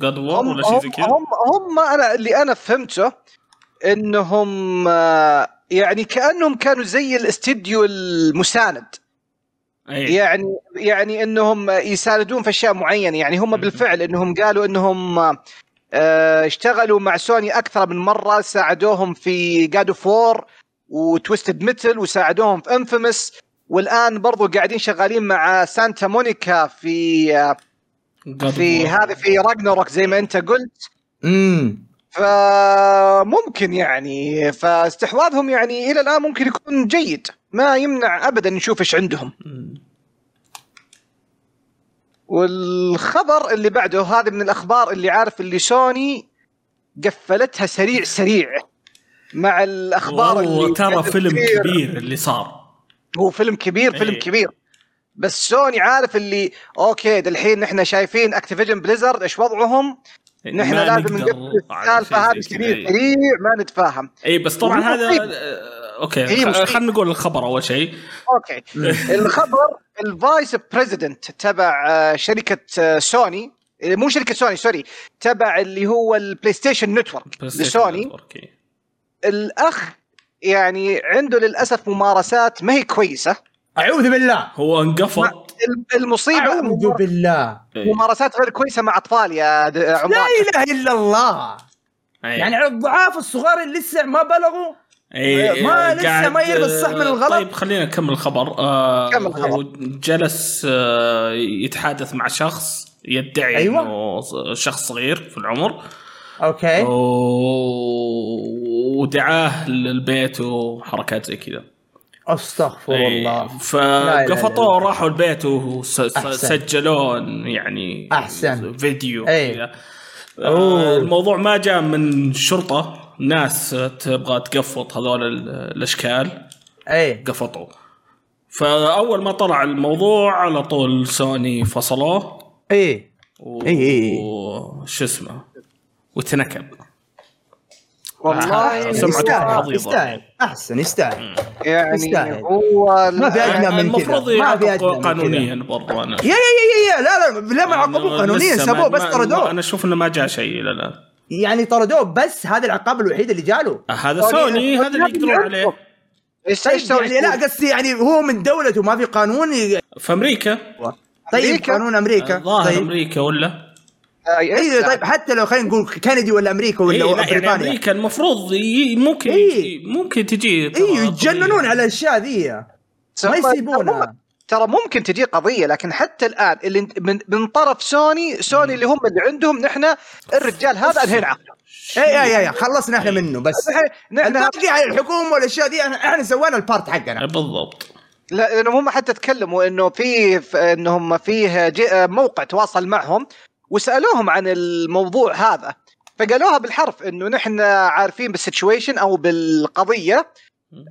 جاد وور ولا شيء زي كذا؟ هم, هم أنا اللي أنا فهمته إنهم آه، يعني كأنهم كانوا زي الاستديو المساند. أي. يعني يعني إنهم يساندون في أشياء معينة. يعني هم بالفعل إنهم قالوا إنهم آه، اشتغلوا مع سوني أكثر من مرة ساعدوهم في God of War و Twisted Metal وساعدوهم في Infamous والآن برضو قاعدين شغالين مع Santa Monica في في. هذا في Ragnarok زي ما انت قلت امم فممكن يعني فاستحواذهم يعني إلى الآن ممكن يكون جيد ما يمنع ابدا نشوف إيش عندهم. والخبر اللي بعده هذا من الأخبار اللي عارف اللي سوني قفلتها سريع سريع مع الأخبار والله اللي ترى فيلم. كبير اللي صار هو فيلم كبير فيلم إيه. كبير بس سوني عارف اللي okay دحين نحن شايفين Activision Blizzard إيش وضعهم نحن ما لازم نقفل السالفة هذه زي سريع. سريع ما نتفاهم اي بس طبعا هذا. آه، okay. خلينا نقول الخبر أول شيء okay الخبر ال vice president تبع آه، شركة آه، سوني آه، مو شركة سوني sorry تبع اللي هو ال PlayStation Network لسوني. الأخ يعني عنده للأسف ممارسات ما هي كويسة أعوذ بالله هو انقفط الم- المصيبة أعوذ بالله إي. ممارسات غير كويسة مع أطفال يا د- لا عمر إله إلا الله إي. يعني على الضعاف الصغار اللي لسه ما بلغوا إي، ما إي، لسه ما يدري الصح من الغلط. طيب خلينا نكمل الخبر آه كمل الخبر. هو جلس آه يتحادث مع شخص يدعي أيوة. إنه شخص صغير في العمر okay و- ودعاه للبيت وحركات زي كذا أستغفر إيه، الله فقفطوه. راحوا البيت أحسن. وسجلون يعني أحسن. فيديو. أوه. آه، الموضوع ما جاء من شرطة ناس تبغى تقفط هذول ال- الأشكال إيه قفطوا فأول ما طلع الموضوع على طول سوني فصلوه إيه و... إيه، إيه. وش اسمه وتنكب. والله آه، سمعته يستاهل. يستاهل. أحسن يستاهل. يعني يستاهل. هو ما في أدنى من المفروض كذا. ما في من قانونيا برضو أنا يا يا يا يا لا لا لا ما عاقبوه قانونيا. سابوه بس طردوه. أنا أشوف إنه ما جاء شيء إلى الآن. يعني طردوه بس هذا العقاب الوحيد اللي جاله. آه، هذا سوني هذا اللي يقدرون عليه. إيش إيش طيب يعني لا قصدي يعني هو من دولته ما في قانون ي- في أمريكا. طيب أمريكا؟ قانون أمريكا. الظاهر طيب. أمريكا ولا؟ أيوه طيب حتى لو خلينا نقول كندي ولا أمريكا إيه ولا لا يعني بريطانيا. أمريكا المفروض ممكن إيه. ممكن تجي أيوه يتجننون. على الأشياء ذي. ما يسيبونها. ترى ممكن تجي قضية لكن حتى الآن اللي من, من طرف سوني سوني اللي هم اللي عندهم نحن الرجال هذا انهينا عقده اي اي اي خلصنا إحنا منه بس نحن- نحن الباقي على الحكومة والأشياء دي إحنا سوينا ال part إيه، حقنا بالضبط. لا لأنهم هم حتى تكلموا إنه في إنهم فيه موقع تواصل معهم. وسألوهم عن الموضوع هذا. فقالوها بالحرف إنه نحن عارفين بال situation أو بالقضية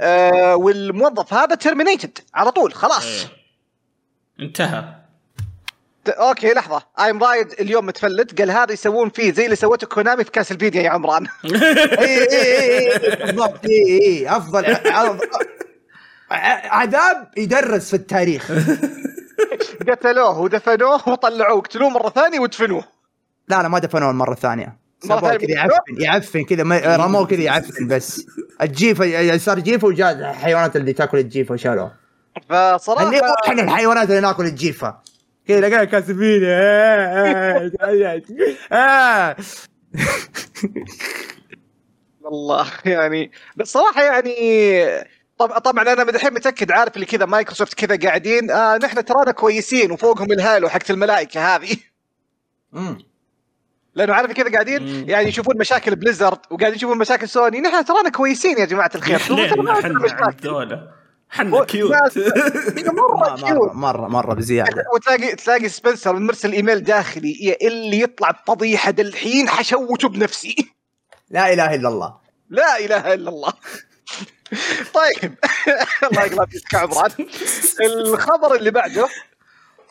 آه والموظف هذا terminated على طول خلاص. إيه. انتهى. okay لحظة. ايم رايد اليوم متفلت. قال هذا يسوون فيه زي اللي سوته Konami في Castlevania يا عمران. اي اي اي أفضل. عذاب يدرس في التاريخ. قتلوه ودفنوه وطلعوه قتلوه مرة ثانية ودفنوه لا لا ما دفنوه المره الثانية مرة كذا يعفن يعفن كذا رموه كذا يعفن بس. الجيفه صار جيفه وجاء الحيوانات اللي تاكل الجيفه وشالوه. فصراحة اللي إحنا الحيوانات اللي ناكل الجيفة. كذا لقينا كاسبين. والله يعني بس صراحة يعني طب طبعا أنا من الحين متأكد عارف اللي كذا مايكروسوفت كذا قاعدين. آه نحن ترانا كويسين وفوقهم الهالو حقت الملائكة هذه. مم. لأنه عارف كذا قاعدين؟ مم. يعني يشوفون مشاكل Blizzard وقاعدين يشوفون مشاكل سوني. نحن ترانا كويسين يا جماعة الخير. عندنا حنا cute مرة مره cute مره مره بزيادة. وتلاقي تلاقي سبنسر مرسل إيميل داخلي يا اللي يطلع بفضيحة دالحين حشوته بنفسي. لا إله إلا الله. لا إله إلا الله. طيب. الله يقلب فيك عمران الخبر اللي بعده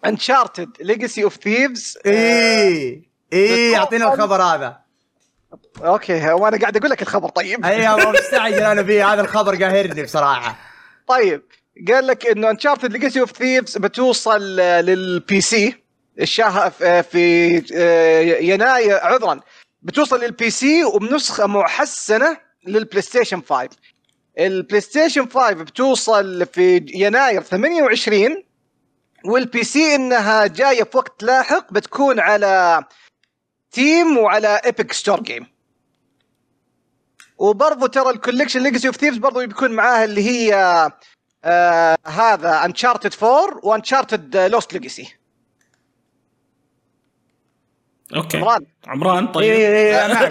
Uncharted Legacy of Thieves إيه. إيه اعطينا الخبر هذا. أوكي وأنا قاعد أقول لك الخبر طيب. اي والله مستعجل أنا فيه هذا الخبر قاهرني بصراحة. طيب قال لك إنه Uncharted Legacy of Thieves بتوصل آه، لل PC الشهر في- في آه، يناير عذرا. بتوصل لل PC وبنسخة محسنة لل PlayStation 5 ال PlayStation 5 بتوصل في يناير 28 وال PC إنها جاية في وقت لاحق بتكون على Steam وعلى Epic Store Game وبرضو ترى ال collection Legacy of Thieves برضو بيكون معاها اللي هي آه هذا Uncharted 4 و Uncharted Lost Legacy أوكي. عمران. عمران طيب.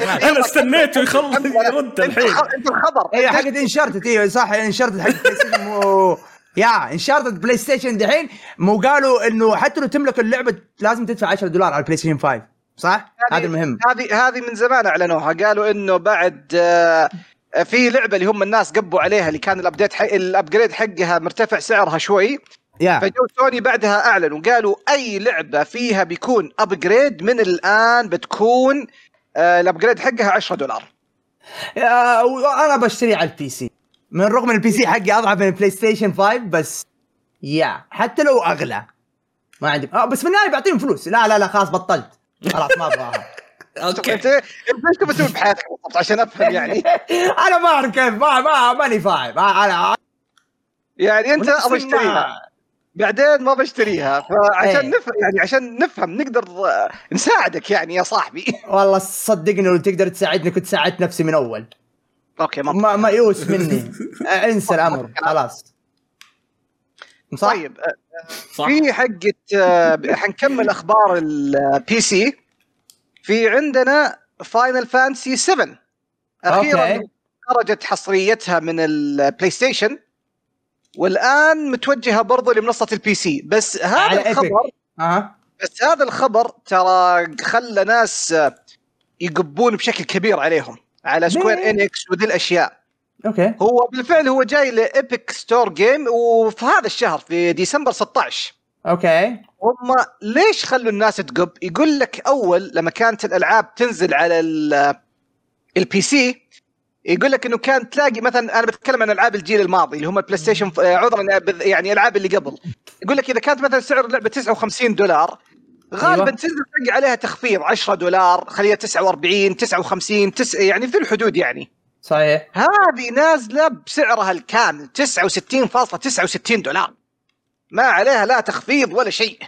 معك أنا استنيته يخلص يرد انت الحين. انت الخبر. إيه حقت Uncharted أيوه صح Uncharted حق yeah Uncharted PlayStation دحين مو قالوا إنه حتى لو تملك اللعبة لازم تدفع 10 دولار على ال PlayStation 5 صح؟ هذه- هذا المهم. هذه هذه من زمان أعلنوها قالوا إنه بعد آه، في لعبة اللي هم الناس قبوا عليها اللي كان ال update حق ال upgrade حقها مرتفع سعرها شوي yeah فجو سوني بعدها اعلنوا قالوا أي لعبة فيها بيكون upgrade من الآن بتكون آه، ال upgrade حقها 10 دولار. yeah- وأنا بشتري على ال PC من رغم إن ال PC حقي أضعف من ال PlayStation 5 بس yeah حتى لو أغلى. ما عندي آه بس في النهايه بعطيهم فلوس. لا لا لا خلاص بطلت. خلاص ما أبغاها. أوكي. أنت إيش تبي تسوي بحياتك بالضبط؟ عشان أفهم يعني. أنا ما أعرف كيف. ما ما ماني فاهم. ما- أنا يعني أنت أبغى أشتريها. بعدين ما بشتريها. فعشان إيه. نفهم يعني عشان نفهم نقدر نساعدك يعني يا صاحبي. والله صدقني لو تقدر تساعدني كنت ساعدت نفسي من أول. أوكي ما ما مايوس مني. انسى الأمر خلاص. صح؟ طيب آه، صح. في حقة آه، حنكمل أخبار ال PC. في عندنا Final Fantasy 7 أخيرا. خرجت حصريتها من ال PlayStation والآن متوجهة برضو لمنصة ال PC بس هذا. الخبر أها بس هذا الخبر ترى خلى ناس يقبون بشكل كبير عليهم على Square Enix وذي الأشياء أوكي هو بالفعل هو جاي ل Epic Store Game وفي هذا الشهر في ديسمبر 16 أوكي هم ليش خلوا الناس تقب؟ يقول لك أول لما كانت الألعاب تنزل على ال- ال PC يقول لك إنه كان تلاقي مثلا أنا بتكلم عن ألعاب الجيل الماضي اللي هم ال PlayStation آه، عذرا بذ- يعني ألعاب اللي قبل. يقول لك إذا كانت مثلا سعر اللعبه 59 دولار غالبا أيوة. تنزل تلقى عليها تخفيض 10 دولار خليها 49 59 تس يعني في الحدود يعني. صحيح. هذه نازلة بسعرها الكامل 69.69 دولار. ما عليها لا تخفيض ولا شيء.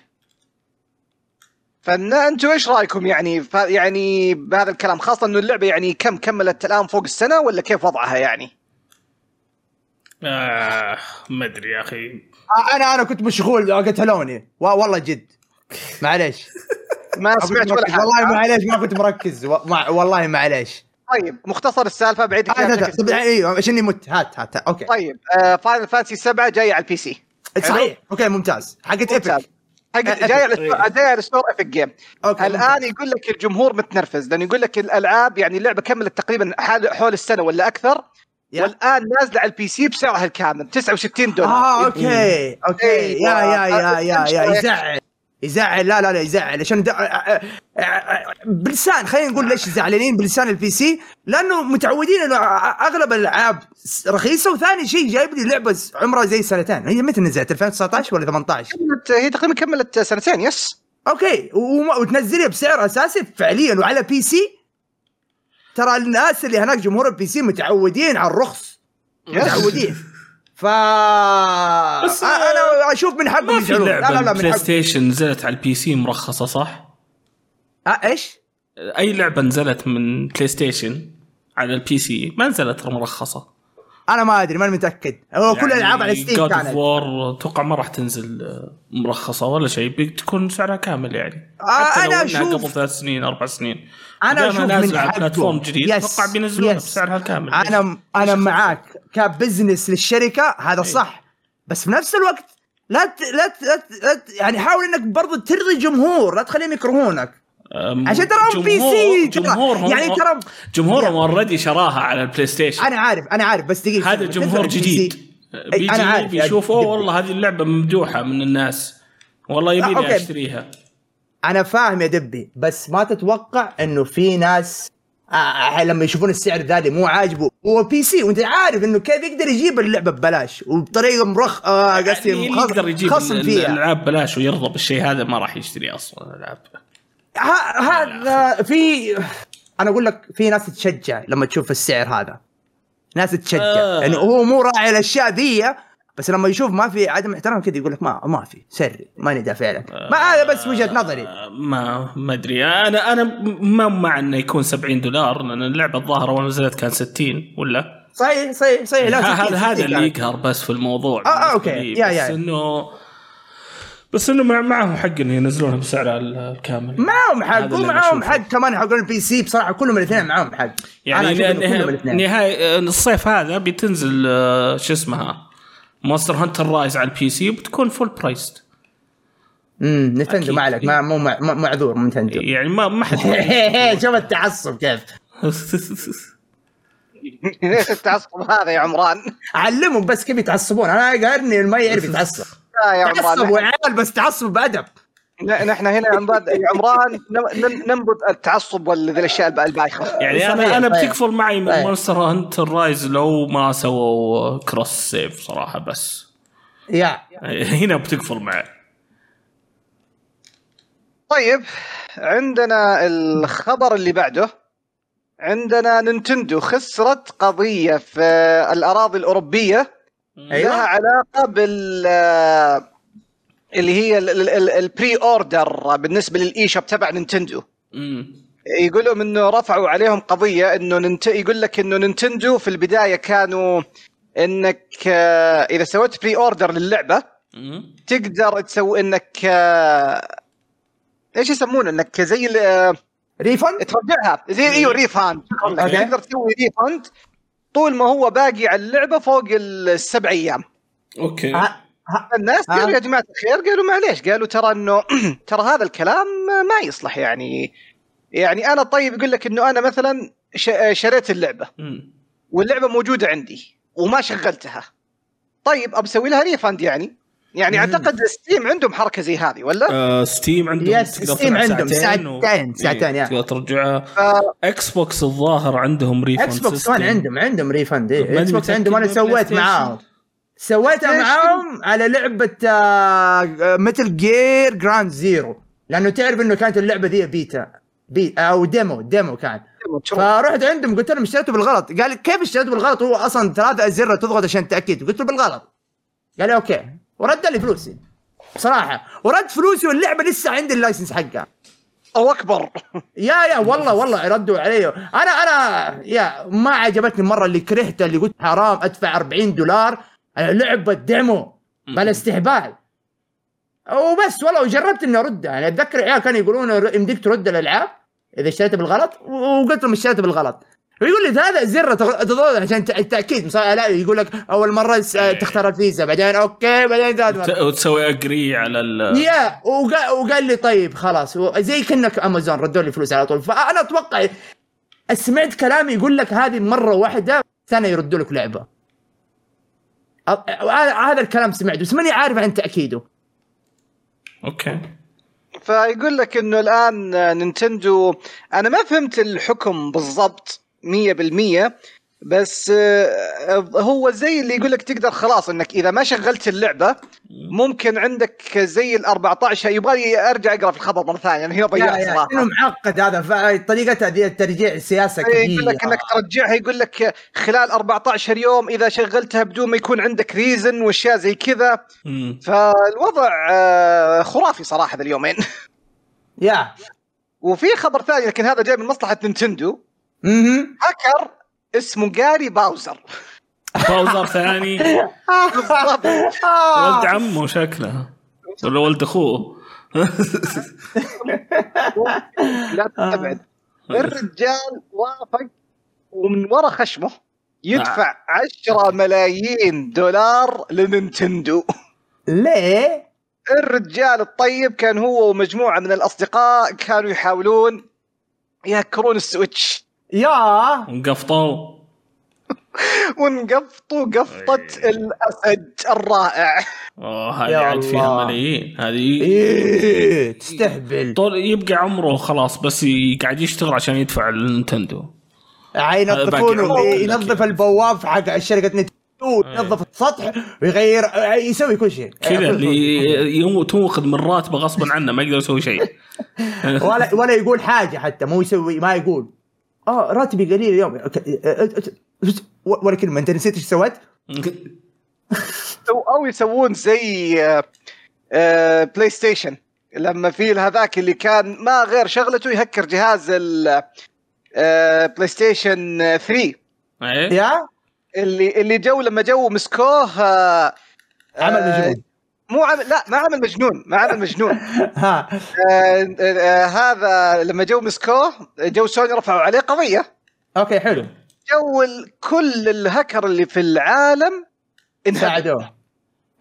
فانتوا إيش رايكم يعني؟ ف... يعني بهذا الكلام خاصة إنه اللعبة يعني كم كملت الآن فوق السنة ولا كيف وضعها يعني؟ آه ما أدري يا أخي. آه، أنا أنا كنت مشغول قتلوني و- والله جد. معليش. ما سمعت ولا مركز. حاجة. والله معليش ما كنت مركز. والله معليش. طيب مختصر السالفة بعيد طب أيوه عشاني مت؟ هات هات أوكي. طيب آه Final Fantasy 7 جاية على ال PC صحيح أوكي ممتاز. حقت. Epic. حق Epic. على جاية على Store Epic Game أوكي الآن. يقول لك الجمهور متنرفز لأنه يقول لك الألعاب يعني اللعبة كملت تقريبا حول السنة ولا أكثر yeah. والآن نازلة على ال PC بسعرها الكامل 69 دولار آه أوكي أوكي أيوة. yeah yeah yeah yeah. يزعل يزعل لا لا لا يزعل. عشان د... بلسان. خلينا نقول ليش زعلانين بلسان ال PC لأنه متعودين إنه أغلب الألعاب رخيصة. وثاني شيء جايب لي لعبة عمرها زي سنتين. هي متى نزلت؟ 2019 ولا 18 كملت هي تقريبا كملت سنتين yes. أوكي. وتنزلها بسعر أساسي فعليا. وعلى PC ترى الناس اللي هناك جمهور ال PC متعودين على الرخص. متعودين. ف بس أنا أشوف من حقهم ما في لا لا لا Play من حق Station نزلت على ال PC مرخصة صح؟ آه إيش؟ أي لعبة نزلت من PlayStation على ال PC ما نزلت مرخصة أنا ما ادري ماني متأكد. هو كل الالعاب على Steam كانت. أتوقع ما راح تنزل مرخصة ولا شيء بتكون سعرها كامل يعني. آه، حتى لو إنها أشوف- قبل ثلاث سنين أربع سنين. أنا أشوف من على. platform جديد yes، أتوقع بينزلونها yes. بسعرها الكامل أنا أنا معاك. ك business للشركة هذا صح. بس في نفس الوقت لا ت... لا, ت... لا, ت... لا ت... يعني حاول إنك برضو ترضي الجمهور لا تخليهم يكرهونك. عشان تراهم PC ترى. جمهورهم يعني ترى جمهورهم. already شراها على ال PlayStation أنا عارف أنا عارف بس دقيقة هذا جمهور جديد بيجي أنا عارف بيشوف دبي. اوه والله هذه اللعبة ممدوحة من الناس والله آه، يبيني. أشتريها أنا فاهم يا دبي بس ما تتوقع إنه في ناس آه لما يشوفون السعر ذا اللي مو عاجبه هو بي سي وأنت عارف إنه كيف يقدر يجيب اللعبة ببلاش وبطريقة مرخ آه قصدي اللي مخ- يقدر يجيب خصم فيها الألعاب بلاش ويرضى بالشيء هذا ما راح يشتري أصلا الألعاب هذا في أنا أقول لك في ناس تشجع لما تشوف السعر هذا ناس تشجع آه. يعني هو مو راعي الأشياء ذي بس لما يشوف ما في عدم احترام كذا يقول لك ما ما في سري ماني دافع لك ما هذا بس وجهة نظري آه، ما ما أدري أنا أنا ما مع إنه يكون 70 دولار لأن اللعبة الظاهرة اول نزلت كان 60 ولا صحيح صحيح صحيح لا هذا 60 هذا 60 اللي. يقهر بس في الموضوع آه، آه،. لي. yeah- بس yeah. إنه بس إنه مع معهم حق إنه ينزلونها بسعرها الكامل. معاهم حق بشوفه. حق. كمان حقون ال PC بصراحة كلهم الاثنين معاهم حق. يعني نهاية الصيف هذا بتنزل آه، شو اسمها؟ مونستر هانتر رايز على ال PC وبتكون full priced امم نتندو. ما عليك. ما مو معذور من نتندو. يعني ما ما حد شوف التعصب كيف. ليش التعصب هذا يا عمران؟ علمهم بس كيف يتعصبون. أنا قارني ما يعرف يتعصب. لا يا تعصب عمران وعيال بس تعصب بأدب. ن- نحن هنا يا عمران ننبذ التعصب وذي الأشياء الب- البايخة. يعني أنا أنا. بتكفر معي من صحيح. مونستر هانتر رايز لو ما سووا cross save صراحة بس. يا. هنا بتكفر معي. طيب عندنا الخبر اللي بعده. عندنا نينتندو خسرت قضية في الأراضي الأوروبية. أيوة. لها علاقة بال اللي هي ال- ال- ال- ال pre-order بالنسبة لل eShop تبع نينتندو. يقولوا إنه رفعوا عليهم قضية إنه ننت... يقول لك إنه نينتندو في البداية كانوا إنك إذا سويت pre-order للعبة مم. تقدر تسوي إنك إيش يسمونه إنك زي ال- refund ترجعها زي إيوه refund okay. تقدر تسوي refund طول ما هو باقي على اللعبة فوق السبع أيام. okay. الناس. قالوا يا جماعة الخير قالوا معليش قالوا ترى إنه ترى هذا الكلام ما يصلح يعني. يعني أنا طيب يقول لك إنه أنا مثلا ش- شريت اللعبة. واللعبة موجودة عندي وما شغلتها. طيب ابى أسوي لها refund يعني؟ يعني. أعتقد ستيم عندهم حركة زي هذه ولا؟ آه ستيم عندهم yes، ستيم عندهم ساعتين و- ساعتين- ساعتين، إيه،. تقدر ترجعها آه، إكس بوكس الظاهر عندهم refund إكس بوكس كمان عندهم عندهم refund إيه. إكس بوكس عندهم أنا سويت. معاهم سويتها؟ معاهم على لعبة متل جير جراند زيرو لأنه تعرف إنه كانت اللعبة ذي بيتا بي أو demo demo كان فرحت عندهم قلت لهم اشتريته بالغلط قال كيف اشتريته بالغلط هو أصلا ثلاثة ازرة تضغط عشان تأكد قلت له بالغلط قال لي okay ورد لي فلوسي. بصراحة. ورد فلوسي واللعبة لسه عندي ال license حقها. الله أكبر. يا يا والله والله ردوا علي. أنا أنا يا ما عجبتني المره اللي كرهته اللي قلت حرام أدفع 40 دولار على لعبة demo. بلا استهبال. وبس والله وجربت إني اردها يعني أتذكر عيال كانوا يقولون يمديك ترد الألعاب إذا اشتريتها بالغلط وقلت لهم اشتريتها بالغلط. ويقول لي هذا زر تضغط عشان التأكيد. لا يقول لك أول مرة س- تختار الفيزا بعدين okay بعدين ثالث وتسوي agree على ال يا وقال, لي طيب خلاص. زي كأنك امازون ردوا لي فلوس على طول. فأنا أتوقع سمعت كلامي يقول لك هذه مرة واحدة ثانية يردوا لك لعبة. هذا الكلام سمعته بس ماني عارف عن تأكيده. okay. فيقول لك إنه الآن نينتندو أنا ما فهمت الحكم بالضبط. 100% بس آه، هو زي اللي يقول لك تقدر خلاص إنك إذا ما شغلت اللعبة ممكن عندك زي ال 14 يبغى أرجع أقرأ في الخبر مرة ثانية يعني هي يا ضيعت صراحة. معقد هذا دي الترجيع سياسة إيه، يقول لك كبيره إنك ترجعها يقول لك خلال 14 يوم إذا شغلتها بدون ما يكون عندك reason وأشياء زي كذا. فالوضع آه، خرافي صراحة ذا اليومين. يا. وفي خبر ثاني لكن هذا جاي من مصلحة نينتندو. مهم. هاكر اسمه جاري باوزر. باوزر ثاني. بالضبط. ولد عمه شكله. ولا ولد اخوه. لا تبعد. الرجال وافق ومن ورا خشمه يدفع 10 ملايين دولار لنينتندو. ليه؟ الرجال الطيب كان هو ومجموعة من الأصدقاء كانوا يحاولون يهكرون السويتش. يا! وقفطوا وانقفطوا قفطة الأسد الرائع. أوه هذه عاد فيها. ملايين. هذه إيه تستهبل. طول يبقى عمره خلاص بس قاعد يشتغل عشان يدفع النينتندو ينظفون. ينظف البواب حق شركه نتندو ينظف السطح ويغير يسوي كل شيء. كذا اللي توخذ من راتبه غصبا عنه ما يقدر يسوي شيء. ولا ولا يقول حاجة حتى مو يسوي ما يقول. آه راتبي قليل اليوم. okay. ولا كلمة. أنت نسيت إيش سويت؟ أو أو يسوون زي بلاي ستيشن لما في هذاك اللي كان ما غير شغلته يهكر جهاز ال آه، بلاي ستيشن 3 إيه؟ يا؟ اللي اللي جو لما جو مسكوه عمل مجنون مو عمل لا ما عمل مجنون ما عمل مجنون. ها. آه، آه، هذا لما جو مسكوه جو سوني رفعوا عليه قضية. okay حلو. جو كل الهكر اللي في العالم انهدم. ساعدوه.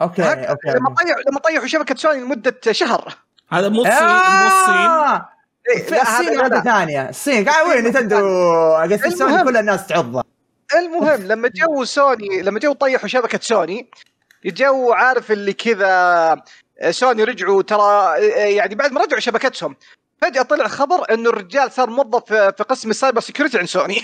أوكي أوكي. لما طيحوا لما طيحوا شبكة سوني لمدة شهر. هذا مو الصين مو الصين. آه! إيه، الصين لا. ثانية؟ الصين. قاعد وين نتندو قصدي سوني. كل الناس تعضه. المهم لما جو سوني لما جو طيحوا شبكة سوني جو عارف اللي كذا سوني رجعوا ترى يعني بعد ما رجعوا شبكتهم فجأة طلع خبر إنه الرجال صار موظف في قسم السايبر سكيورتي عند سوني.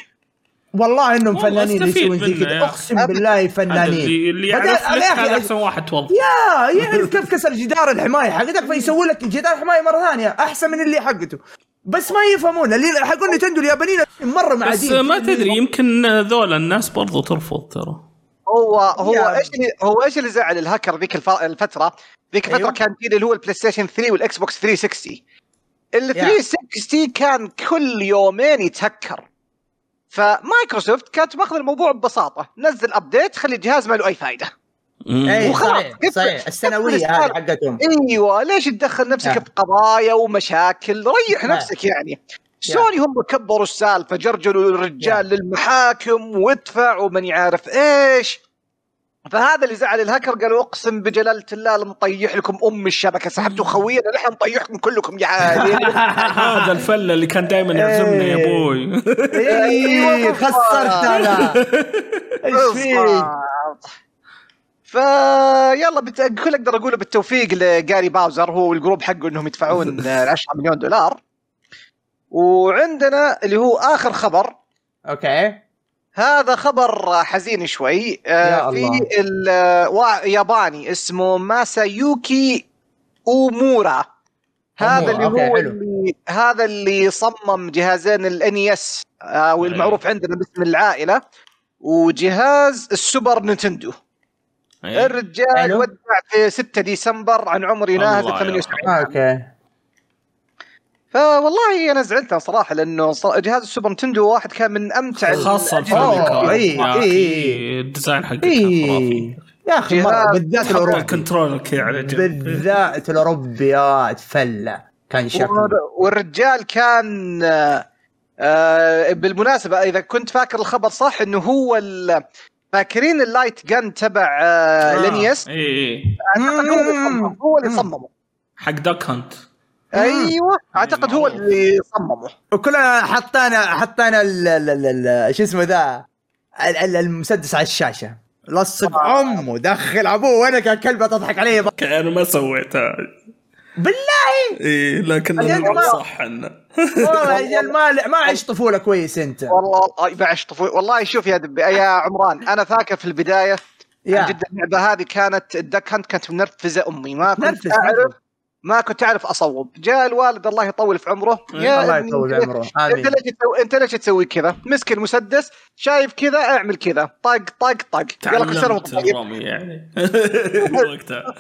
والله إنهم فنانين يسوون زي كذا. أقسم. بالله فنانين. اللي يعرف هذا احسن واحد توظف يا يعرف كيف كسر جدار الحماية حقتك فيسوي لك جدار حمايه مرة ثانية أحسن من اللي حقته. بس ما يفهمون. اللي حقون نتندو اليابانيين مرة بس معادين ما تدري يمكن ذولا الناس برضو ترفض ترى. هو هو إيش اللي هو إيش اللي زعل الهاكر ذيك الف- الفترة؟ ذيك الفترة أيوه. كان في اللي هو البلاي ستيشن 3 والاكس بوكس 360 ال 360 كان كل يومين يتهكر. فمايكروسوفت كانت ماخذ الموضوع ببساطة. نزل update خلي الجهاز ما له أي فائده اي وخلاص. صحيح صحيح. السنفية هذه حقتهم. أيوه ليش تدخل نفسك يا. في قضايا ومشاكل؟ ريح. نفسك يعني. سوني هم كبروا السالفة؟ جرجلوا الرجال للمحاكم وادفع ومن يعرف إيش. فهذا اللي زعل الهاكر قالوا اقسم بجلالة الله لنطيح لكم أم الشبكة. سحبتوا خوينا نحن نطيحكم كلكم يا هذا الفلة اللي كان دائما يعزمنا يا أبوي أيوة اي بالضبط. خسرت أنا. إيش فيك؟ فيلا بت... كل أقدر أقوله بالتوفيق لجاري باوزر هو والجروب حقه إنهم يدفعون 10 مليون دولار. وعندنا اللي هو آخر خبر. أوكي. هذا خبر حزين شوي. آه، يا. في ال- وا- ياباني اسمه ماسايوكي أومورا. هذا اللي هو. اللي هذا اللي صمم جهازين ال NES أو المعروف عندنا باسم العائلة وجهاز السوبر نينتندو. الرجال. ودع في 6 ديسمبر عن عمر يناهز الله 78 آه، أوكي. فوالله أنا زعلت صراحة لأنه جهاز السوبر نينتندو واحد كان من أمتع خاصة إيه، إيه، أخي، إيه. ال design حقه اي خرافي. يا أخي جهاز بالذات الأوروبي. ال control كذا على جنب. بالذات الاوروبيات فله كان شكله. وال- والرجال كان آه، آه، بالمناسبة إذا كنت فاكر الخبر صح إنه هو ال- فاكرين ال light gun تبع آه، ل NES؟ اي اي أعتقد هو اللي. صممه. حق دوك هانت. أيوه أعتقد هو اللي صممه. وكلنا حطينا حطينا ال- ال- ال- ال- شو اسمه ذا؟ ال- ال- المسدس على الشاشة. لصق آه. امه دخل أبوه وأنا كان كلبة تضحك علي أنا ما سويتها. بالله! إي لكن ما- صح إنه. والله يا ما ما عشت طفولة كويس أنت. والله والله بعش طفولة. والله شوف يا دبي يا عمران أنا فاكر في البداية يا. عن جد اللعبة هذه كانت الدك هانت كانت منرفزة أمي ما كنت أعرف. ما كنت اعرف اصوب جاء الوالد الله يطول في عمره. يا الله يطول إنت عمره. إنت ليش تسوي إنت ليش تسوي كذا؟ مسك المسدس شايف كذا اعمل كذا. طق طق طق. يلا كل سنه وانت يعني. وقتها.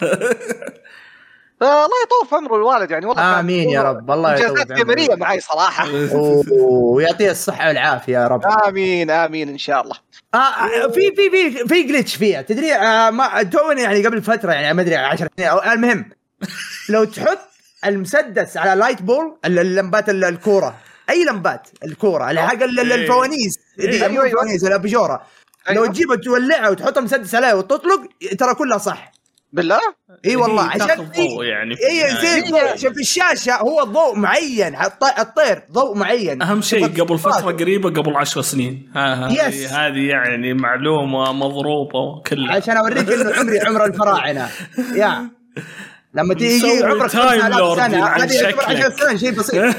آه، الله يطول في عمره الوالد يعني. والله آمين يا رب. الله يطول في عمره. جماليه معي صراحة. ويعطيه الصحة والعافية يا رب. آمين آمين إن شاء الله. آه آه، في في في في جلتش فيها. تدري آه ما توني يعني قبل فترة يعني ما أدري 10 سنين المهم لو تحط المسدس على light bulb ال- اللمبات ال- الكورة. أي لمبات الكورة حق ال- ال- إيه. الفوانيس. إيه. دي أيوة، مو أيوة. الفوانيس الابجوره لو أيوة. تجيبها تولعها وتحط المسدس عليها وتطلق ترى كلها صح. بالله؟ إي والله هي عشان تاخذ في ضوء يعني اي الضوء. عشان في الشاشة هو ضوء معين الط- الطير ضوء معين. أهم شيء قبل. فترة قريبة قبل عشر سنين. ها هذه. هذه يعني معلومة مضروبة كلها. عشان أوريك إنه عمري عمر الفراعنة. يا. لما تيجي عمرك time 5000 lord سنة عن هذه يعتبر شكلك. 10 سنين شيء بسيط.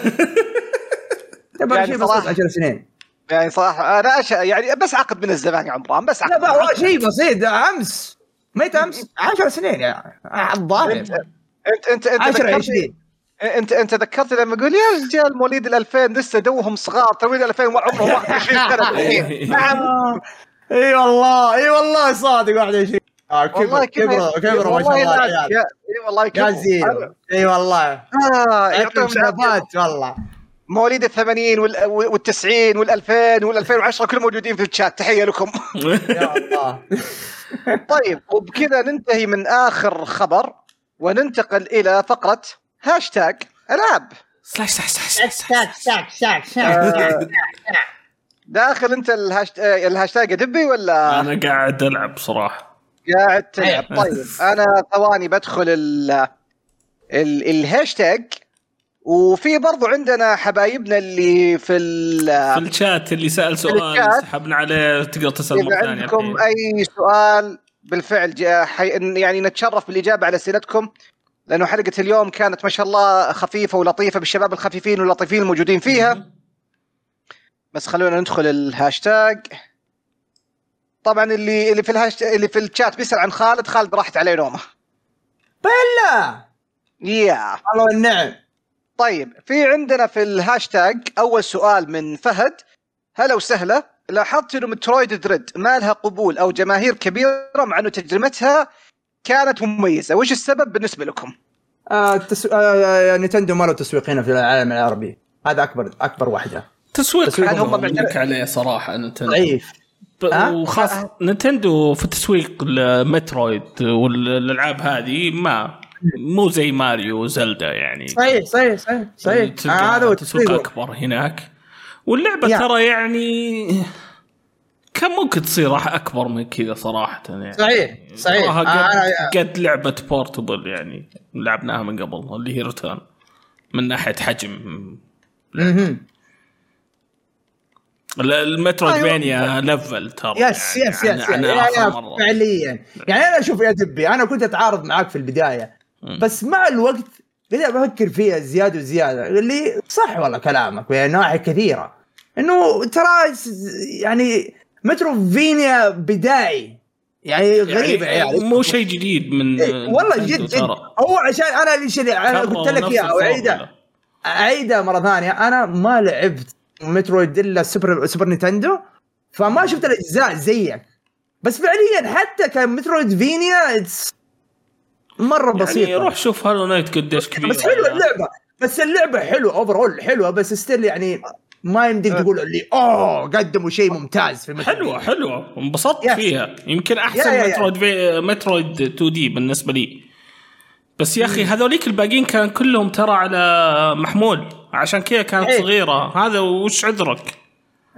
يعتبر يعني شيء بسيط صراحة. 10 سنين. يعني صراحة أنا أش... يعني بس عقد من الزمان يا عمران بس عقد لا شيء بسيط أمس. ميت أمس. 10 سنين يا الظاهر انت انت انت 10 ذكرتني 20 انت أنت ذكرتني لما يقول يا رجال مواليد ال 2000 لسه دوهم صغار تويل 2000 وعمره 21 سنة. نعم. إي والله إي والله صادق 21 آه، والله كبر كبر كبر ما شاء الله. يا- إي والله يا كبر. إي والله. آه يعطيهم. شرفات والله. مواليد ال 80 وال 90 وال 2000 وال 2010 كلهم موجودين في الشات. تحية لكم. يا الله. طيب وبكذا ننتهي من آخر خبر وننتقل إلى فقرة هاشتاج ألعاب. slash slash slash آه، داخل أنت ال hasht... آه، الهاشتاج يا دبي ولا؟ أنا قاعد ألعب صراحة. قاعد تلعب طيب أنا ثواني بدخل ال... ال... الهاشتاج وفي برضو عندنا حبايبنا اللي في ال... في الشات اللي سأل سؤال. سحبنا عليه تقدر تسأل مرة ثانية عندكم الحين. أي سؤال بالفعل. يعني نتشرف بالإجابة على أسئلتكم لأنه حلقة اليوم كانت ما شاء الله خفيفة ولطيفة بالشباب الخفيفين واللطيفين الموجودين فيها بس خلونا ندخل الهاشتاج طبعا اللي اللي في الهاشتاج اللي في الشات بيسأل عن خالد خالد راحت عليه نومه. بلا يا الله والنعم طيب في عندنا في الهاشتاج أول سؤال من فهد. هلا وسهلا. لاحظت إنه مترويد دريد ما لها قبول أو جماهير كبيرة مع إنه تجربتها كانت مميزة. وش السبب بالنسبة لكم؟ آه التسو... آه نينتندو ما له تسويق هنا في العالم العربي. هذا اكبر أكبر واحدة. تسويق تسويق هم عليه صراحة نينتندو. ضعيف. ها؟ وخاصة نينتندو في تسويق المترويد والألعاب هذه ما مو زي ماريو وزلدا يعني. صحيح صحيح صحيح صحيح. آه هذا هو تسويق أكبر هناك. واللعبة يا. ترى يعني كان ممكن تصير أكبر من كذا صراحة يعني. صحيح صحيح. آه قد, أنا- قد لعبة portable يعني. لعبناها من قبل اللي هي ريتيرن من ناحية حجم. المترويدفانيا ليفل ترى يس يعني يس عن- يس يا- مرة. فعليا يعني أنا أشوف يا دبي أنا كنت أتعارض معاك في البداية. بس مع الوقت بدأت بفكر فيها زيادة وزيادة اللي صح والله كلامك من نواحي كثيرة إنه ترى يعني متروفينيا بدائي يعني غريب يا يعني عيال مو شيء جديد من إيه، والله جد. هو عشان أنا ليش أنا قلت لك إياها واعيدها الفورمولا. اعيدها مرة ثانية أنا ما لعبت مترويد إلا سوبر سوبر نينتندو فما شفت الأجزاء زيك. بس فعليا حتى كان metroidvania مرة بسيطة. يعني روح شوف هالو نايت قديش كبير بس حلوة اللعبة. بس اللعبة حلوة over حلوة بس still يعني ما يمديك تقول لي أوه قدموا شيء ممتاز في مترويد حلوة حلوة. انبسطت. فيها. يمكن أحسن يا- يا- يا. مترويد في... مترويد 2 دي بالنسبة لي. بس يا أخي هذوليك الباقيين كان كلهم ترى على محمول. عشان كذا كانت إيه. صغيرة هذا وش عذرك؟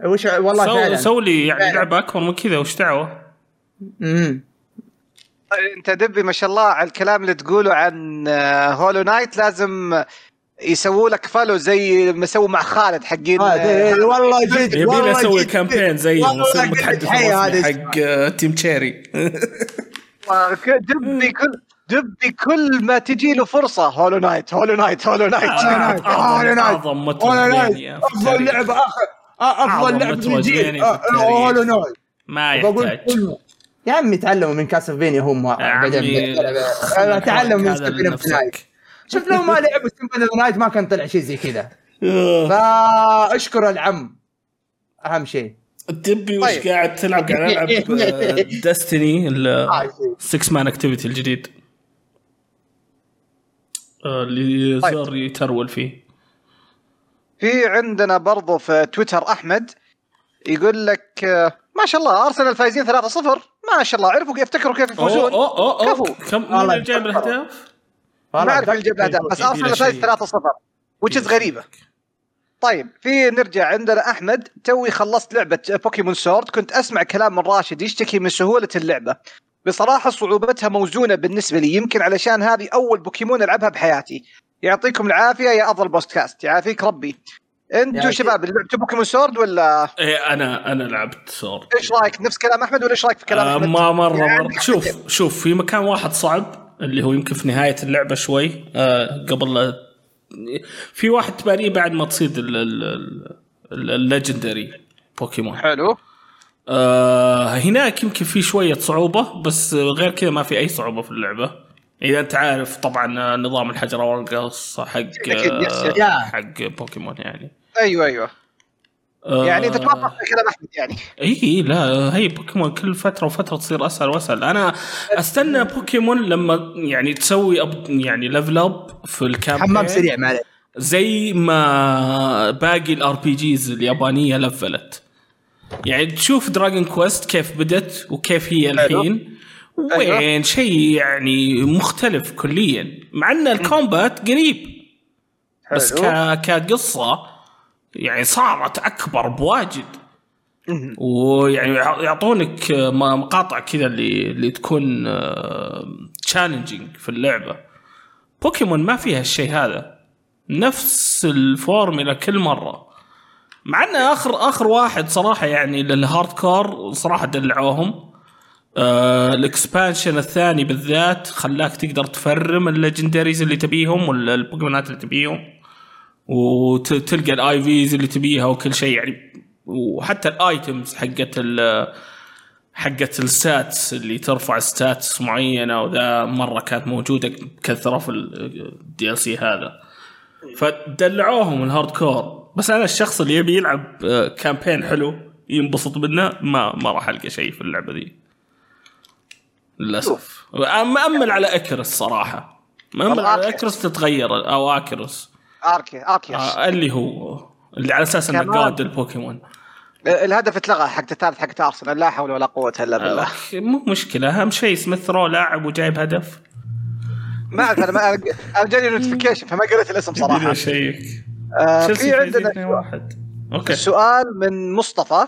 وش والله سو, فعلا سو لي يعني فعلا. لعبة أكبر من كذا وش دعوة؟ مم. أنت دبي ما شاء الله على الكلام اللي تقوله عن آه، هولو نايت لازم يسووا لك فالو زي ما سووا مع خالد حقين آه، آه، دي- والله جد يبي والله لي أسوي كامبين زيهم والله واصير قد متحدث الحياة رسمي هذه. حق آه، تيم تشيري دبي كل دبي كل ما تجي له فرصة. هولو نايت هولو نايت هولو نايت. نايت. اعظم نايت. أعظم هولو نايت. أفضل. لعبة آخر. آه، أفضل لعبة آه،. هولو نايت. ما يحتاج. يا عمي تعلموا من كاسلفينيا هم خلنا تعلموا من اوف نايت. شوف لو ما لعبوا اوف نايت ما كان طلع شيء زي كذا. فأشكر العم. أهم شيء. تبي وش طيب. قاعد تلعب؟ قاعد ألعب دستني آه، شيء. 6 مان اكتيفيتي الجديد. اللي طيب. زار يترول فيه في عندنا برضو في تويتر أحمد يقول لك آه، ما شاء الله أرسنال فايزين 3-0 ما شاء الله عرفوا كيف يفتكروا كيف يفوزون اوه اوه أوه. كفو. كم مين والله اللي جايب الاهداف؟ ما أعرف اللي جاب الاهداف بس أرسنال فايز شيء. 3-0 which is غريبة طيب في نرجع عندنا أحمد توي خلصت لعبة بوكيمون Sword كنت أسمع كلام من راشد يشتكي من سهولة اللعبة بصراحة صعوبتها موزونة بالنسبة لي يمكن علشان هذه أول بوكيمون ألعبها بحياتي. يعطيكم العافية يا أفضل بودكاست. يعافيك ربي. أنتوا يعافيك. شباب لعبتوا بوكيمون Sword ولا؟ إيه أنا أنا لعبت Sword. إيش رأيك؟ نفس كلام أحمد ولا إيش رأيك في كلام آه احمد؟ ما مرة يعني مره شوف شوف في مكان واحد صعب اللي هو يمكن في نهاية اللعبة شوي. آه قبل لا في واحد تباريه بعد ما تصيد ال- ال- ال- ال legendary بوكيمون حلو. آه هناك يمكن في شوية صعوبة بس غير كذا ما في أي صعوبة في اللعبة. إذا أنت عارف طبعا نظام الحجر والقص حق أكيد، yes, yes. آه حق بوكيمون يعني. أيوه أيوه. آه يعني في كلام احمد يعني. إي لا هي بوكيمون كل فترة وفترة تصير أسهل وأسهل. أنا أستنى بوكيمون لما يعني تسوي up يعني level up في ال campaign حمام سريع معلش زي ما باقي ال RPGs اليابانية لفلت يعني تشوف Dragon Quest كيف بدت وكيف هي الحين. أيوة. وين؟ شيء يعني مختلف كليا. مع أن ال combat قريب. بس حلو. ك... كقصة يعني صارت أكبر بواجد. ويعني يعطونك مقاطع كذا اللي اللي تكون challenging في اللعبة. بوكيمون ما فيها الشيء هذا. نفس الفورمولا كل مرة. مع ان اخر آخر واحد صراحة يعني لل hardcore صراحة دلعوهم. آه ال expansion الثاني بالذات خلاك تقدر تفرم ال legendaries اللي تبيهم ولا البوكيمونات اللي تبيهم. وتلقى ال IVs اللي تبيها وكل شيء يعني. وحتى ال items حقت ال حقت ال stats اللي ترفع stats معينة وذا مرة كانت موجودة بكثره في ال DLC هذا. فدلعوهم ال hardcore بس أنا الشخص اللي يبي يلعب آه، campaign حلو ينبسط منه ما ما راح ألقى شيء في اللعبة دي للأسف. مأمل على Arceus صراحة. مأمل على. Arceus تتغير أو Arceus Arce Arceus آه اللي هو اللي على أساس إنه. god البوكيمون. الهدف اتلغى حق الثالث حق ارسنال لا حول ولا قوة إلا بالله. okay, مو مشكلة. أهم شيء سميث رو لاعب وجايب هدف. ما أعرف أنا ما أنا جاني notification فما قريت الاسم صراحة. check آه في عندنا 2-1 okay. سؤال من مصطفى.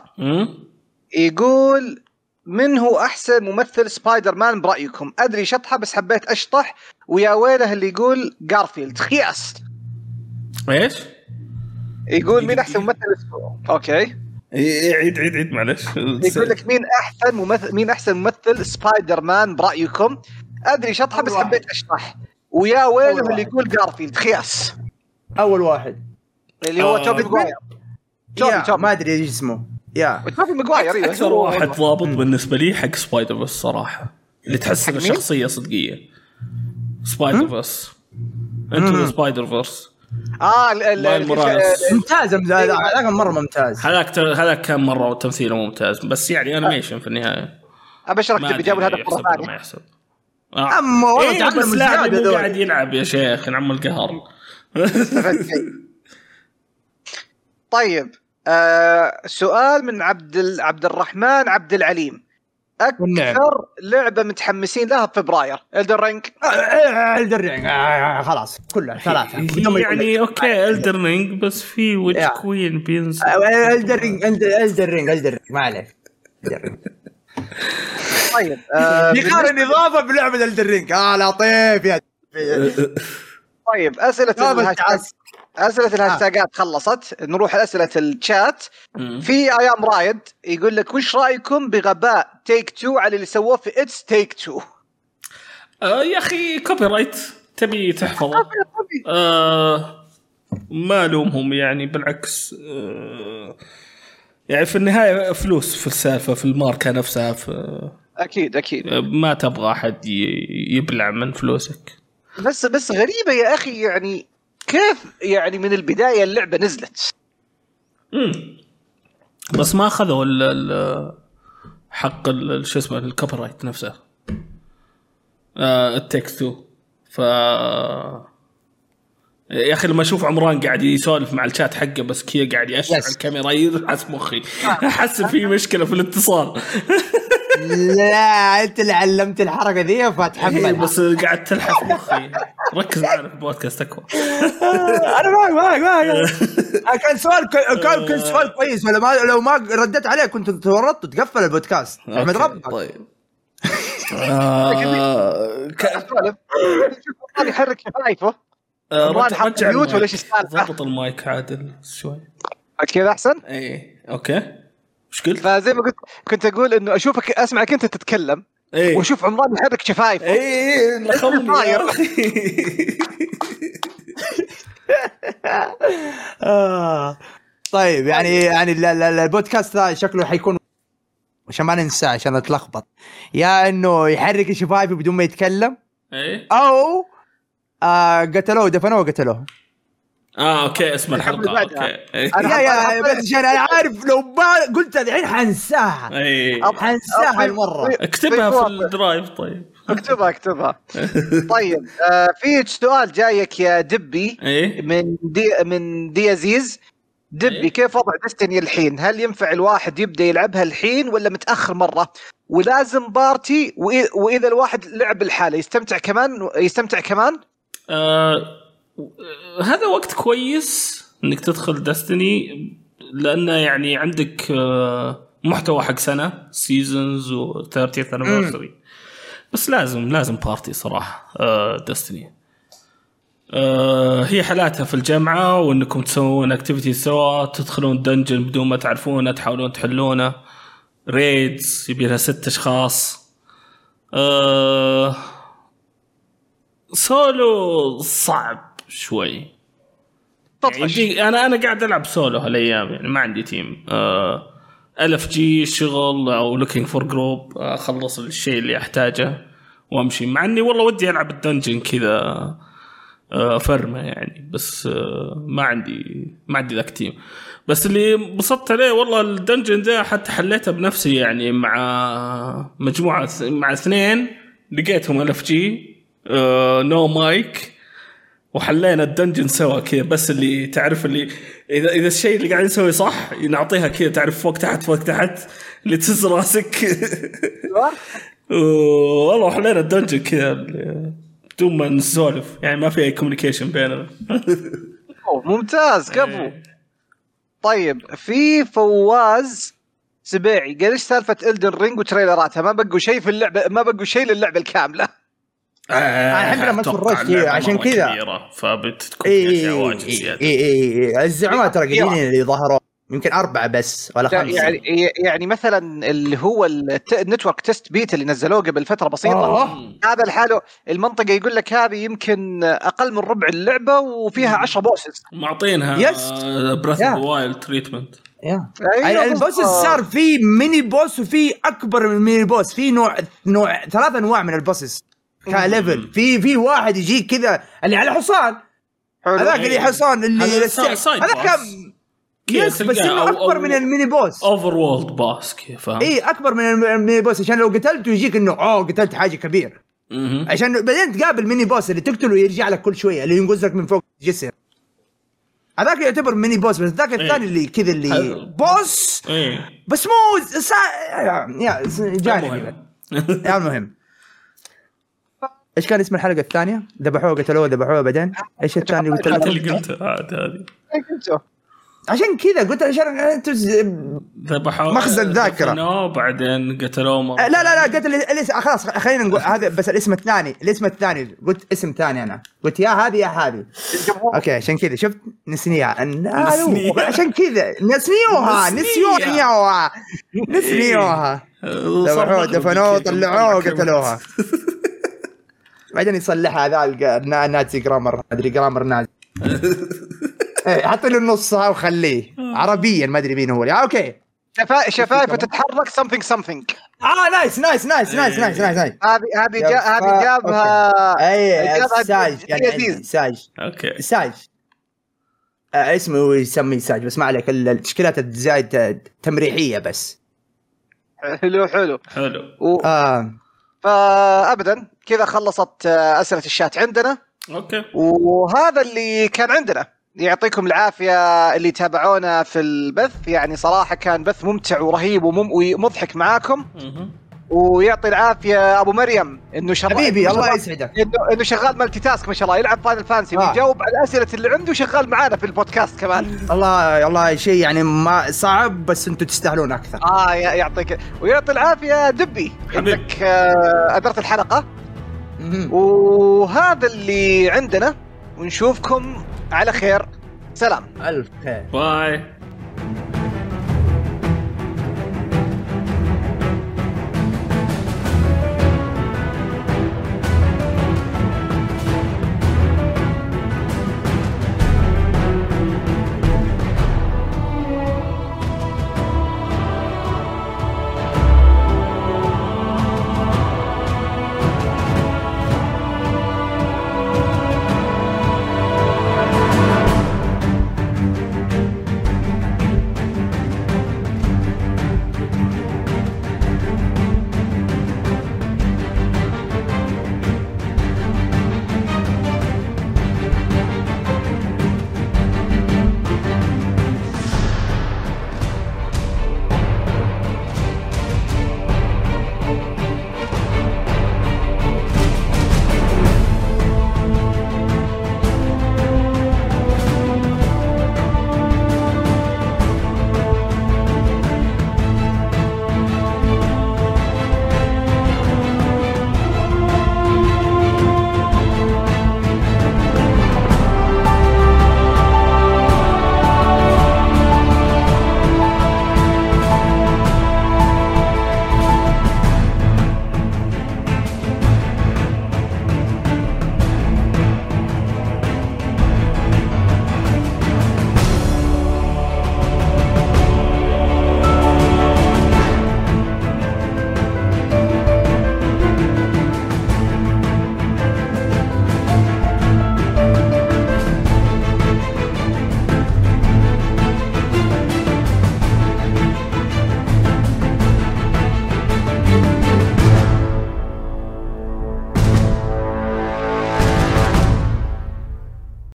يقول من هو أحسن ممثل سبايدر مان برأيكم؟ أدري شطحة بس حبيت أشطح. ويا ويله اللي يقول جارفيلد. خياس. إيش؟ يقول مين أحسن ممثل okay. عيد عيد عيد معلش. يقول لك مين أحسن ممثل مين أحسن ممثل سبايدر مان برأيكم؟ أدري شطحة بس واحد. حبيت أشطح. ويا ويله اللي واحد. يقول جارفيلد. خياس. أول واحد. اللي هو آه. توبي ماجواير توبي ما أدري إيش اسمه. يا. توبي ماجواير أيوه أكثر واحد ضابط بالنسبة لي حق Spider بس صراحة. اللي تحس إنه؟ شخصية صدقية. Spider-Verse Into Spider-Verse آه. ممتاز هذا هذاك مرة ممتاز. هذاك هذاك كان مرة تمثيله ممتاز. بس يعني animation في النهاية. أبشرك ما تبي جابوا أدري الهدف مره ما ثانية يحسب. آه. أما والله إيه بس لاعب. قاعد يلعب يا شيخ نعم القهر. طيب آه سؤال من عبد ال... عبد الرحمن عبد العليم أكثر والنعم. لعبة متحمسين لها بفبراير الدر رينج الدرينج آه، خلاص كلها ثلاثة. يعني أوكي الدر رينج بس في ويتش. كوين بينزل آه، الدرينج الدرينج الدرينج ما عليك. طيب آه يقارن إضافة بلعبة الدرينج آه لطيف يا طيب أسئلة الهاشتاج. أسئلة الهاشتاجات خلصت. نروح لاسئله الشات. في أيام رايد يقول لك وش رأيكم بغباء Take-Two على اللي سووه في It Takes Two آه يا أخي copyright تبي تحفظه. آه ما ألومهم يعني بالعكس آه يعني في النهاية فلوس في السالفة في الماركة نفسها في أكيد أكيد. ما تبغى أحد يبلع من فلوسك. بس بس غريبة يا أخي يعني كيف يعني من البداية اللعبة نزلت؟ مم. بس ما أخذوا ال- ال- حق شو اسمه ال copyright نفسه. آه ال text to ف يا أخي لما أشوف عمران قاعد يسولف مع الشات حقه بس كذا قاعد يأشر. على الكاميرا يحس مخي. أحس في مشكلة في الاتصال. لا انت اللي علمت الحركة ذي إيه، فتحمل بس قاعد تلحس مخي ركز معنا في البودكاست اكبر أنا معك معك معك. كان سؤال كان كان سؤال كويس. ولا ما لو ما رديت عليه كنت تورطت وتقفل البودكاست. أحمد ربك. طيب. آه، يحرك شفايفه. آه، رجع- mute. ولا إيش السالفة؟ ضبط المايك عادل شوي. كذا أحسن؟ إيه okay. إيش قلت؟ فزي ما قلت كنت أقول إنه اشوفك أسمعك أنت تتكلم إيه. وأشوف عمران يحرك شفايفه لخمني طاير. يا أخي. آه. طيب يعني يعني ال- ال- ال- البودكاست ذا شكله حيكون عشان ما ننساه عشان أتلخبط. يا إنه يحرك شفايفه بدون ما يتكلم. إيه. أو آه قتلوه دفنوه وقتلوه آه okay اسم الحلقة. okay يا يا بس أنا عارف لو ما قلت الحين حنساها حنساها المره اكتبها في ال drive طيب اكتبها اكتبها طيب آه في سؤال جايك يا دبي إيه من دي من دي عزيز دبي إيه. كيف وضع Destiny الحين؟ هل ينفع الواحد يبدأ يلعبها الحين ولا متأخر مرة؟ ولازم party وإ- وإذا الواحد لعب الحالة يستمتع كمان يستمتع كمان؟ آه هذا وقت كويس إنك تدخل Destiny لأنه يعني عندك آه محتوى حق سنة seasons و 30th anniversary. بس لازم لازم party صراحة آه Destiny آه هي حلاتها في الجماعة وإنكم تسوون activity سوا تدخلون dungeon بدون ما تعرفونه تحاولون تحلونه. raids يبي لها ست أشخاص. آه سولو صعب. شوي. يعني أنا أنا قاعد ألعب سولو هالأيام يعني ما عندي team آه LFG شغل أو looking for group أخلص الشيء اللي أحتاجه وأمشي. مع إني والله ودي ألعب ال dungeon كذا آه فرمة يعني بس آه ما عندي ما عندي ذاك team بس اللي انبسطت عليه والله ال dungeon ده حتى حليته بنفسي يعني مع مجموعة مع اثنين لقيتهم LFG آه no mic وحلينا ال dungeon سوا كذا بس اللي تعرف اللي اذا إذا الشيء اللي قاعد نسويه صح نعطيها كذا تعرف فوق تحت فوق تحت اللي تهز راسك. والله حلينا ال dungeon كذا بدون ما نسولف يعني ما في أي communication بيننا. ممتاز كفو إيه. طيب في فواز سبيعي قال إيش سالفة Elden Ring و trailer اتها ما بقوا شيء في اللعبه ما بقوا شيء للعبة الكاملة. الحين لما أتوقع تفرجت عشان كذا. فبتكون اي في اشياء اي واجد زيادة اي اي الزعماء ترى قليلين اللي ظهروا يمكن أربعة بس ولا خمسة يعني يعني مثلا اللي هو ال network test beta اللي نزلوه قبل فترة بسيطة آه. هذا لحاله المنطقة يقول لك هذه يمكن أقل من ربع اللعبة وفيها 10 bosses معطينها yes. بريث يا. اوف وايلد تريتمنت البوس. صار في ميني بوس وفي أكبر من ميني بوس في نوع نوع ثلاث أنواع من البوسز كليفل في في واحد يجيك كذا اللي على حصان حلو. هذاك اللي حصان اللي هذا السعر. سايد هذا بوس. كان كذا يس بس إنه أكبر أو- من الميني بوس اوفر وولد باس فاهم؟ اي أكبر من الم- الميني بوس عشان لو قتلته يجيك إنه أوه قتلت حاجة كبير مهم. عشان بعدين تقابل ميني بوس اللي تقتله ويرجع لك كل شوية اللي ينقز لك من فوق جسر هذاك يعتبر ميني بوس بس ذاك الثاني اللي كذا اللي حلو. بوس إيه بس مو سا... يا جانبي المهم. إيش كان اسم الحلقة الثانية؟ ذبحوه قتلوه ذبحوه بعدين إيش الثاني قلت لكم؟ اللي قلته عاد هذه إيه. عشان كذا قلت عشان ذبحوه مخزن ذاكرة. دفنوه بعدين قتلوه. لا لا لا قلت ال- الاسم خلاص خلينا نقول هذا بس الاسم الثاني الاسم الثاني قلت اسم ثاني أنا قلت يا هذه يا هذه أوكي عشان كذا شفت نسنيها. عشان كذا نسنيوها نسنيها. نسيوها نسنيوها وصار ذبحوه دفنوه طلعوه طلع قتلوها بعدين يصلحها ذا الق- النا- نازي جرامر أدري جرامر نازي إيه، حط له النص ها وخليه. عربيا ما أدري مين هو. آه، أوكي. شفا... شفايفه تتحرك something something. آه نايس نايس نايس نايس نايس نايس نايس. هذه هذه هذه جابها اي ساج يعني ساج okay. ساج آه اسمه يسميه ساج بس ما عليك ال- التشكيلات الزايد آه، تمريحية بس. حلو حلو. حلو. و... آه. فابدا كذا خلصت آه، أسئلة الشات عندنا okay وهذا اللي كان عندنا يعطيكم العافية اللي تابعونا في البث يعني صراحة كان بث ممتع ورهيب. ومضحك معاكم. ويعطي العافية أبو مريم إنه شر... حبيبي إنه الله شغال- يسعدك. انه إنه شغال multitask ما شاء الله يلعب Final Fantasy آه. ويجاوب على الاسئله اللي عنده شغال معانا في البودكاست كمان. الله الله شيء يعني ما صعب بس أنتم تستاهلون أكثر. آه يعطيك ويعطي العافية دبي. حبيبي. انك آه، أدرت الحلقة. وهذا اللي عندنا ونشوفكم على خير. سلام. ألف خير. bye.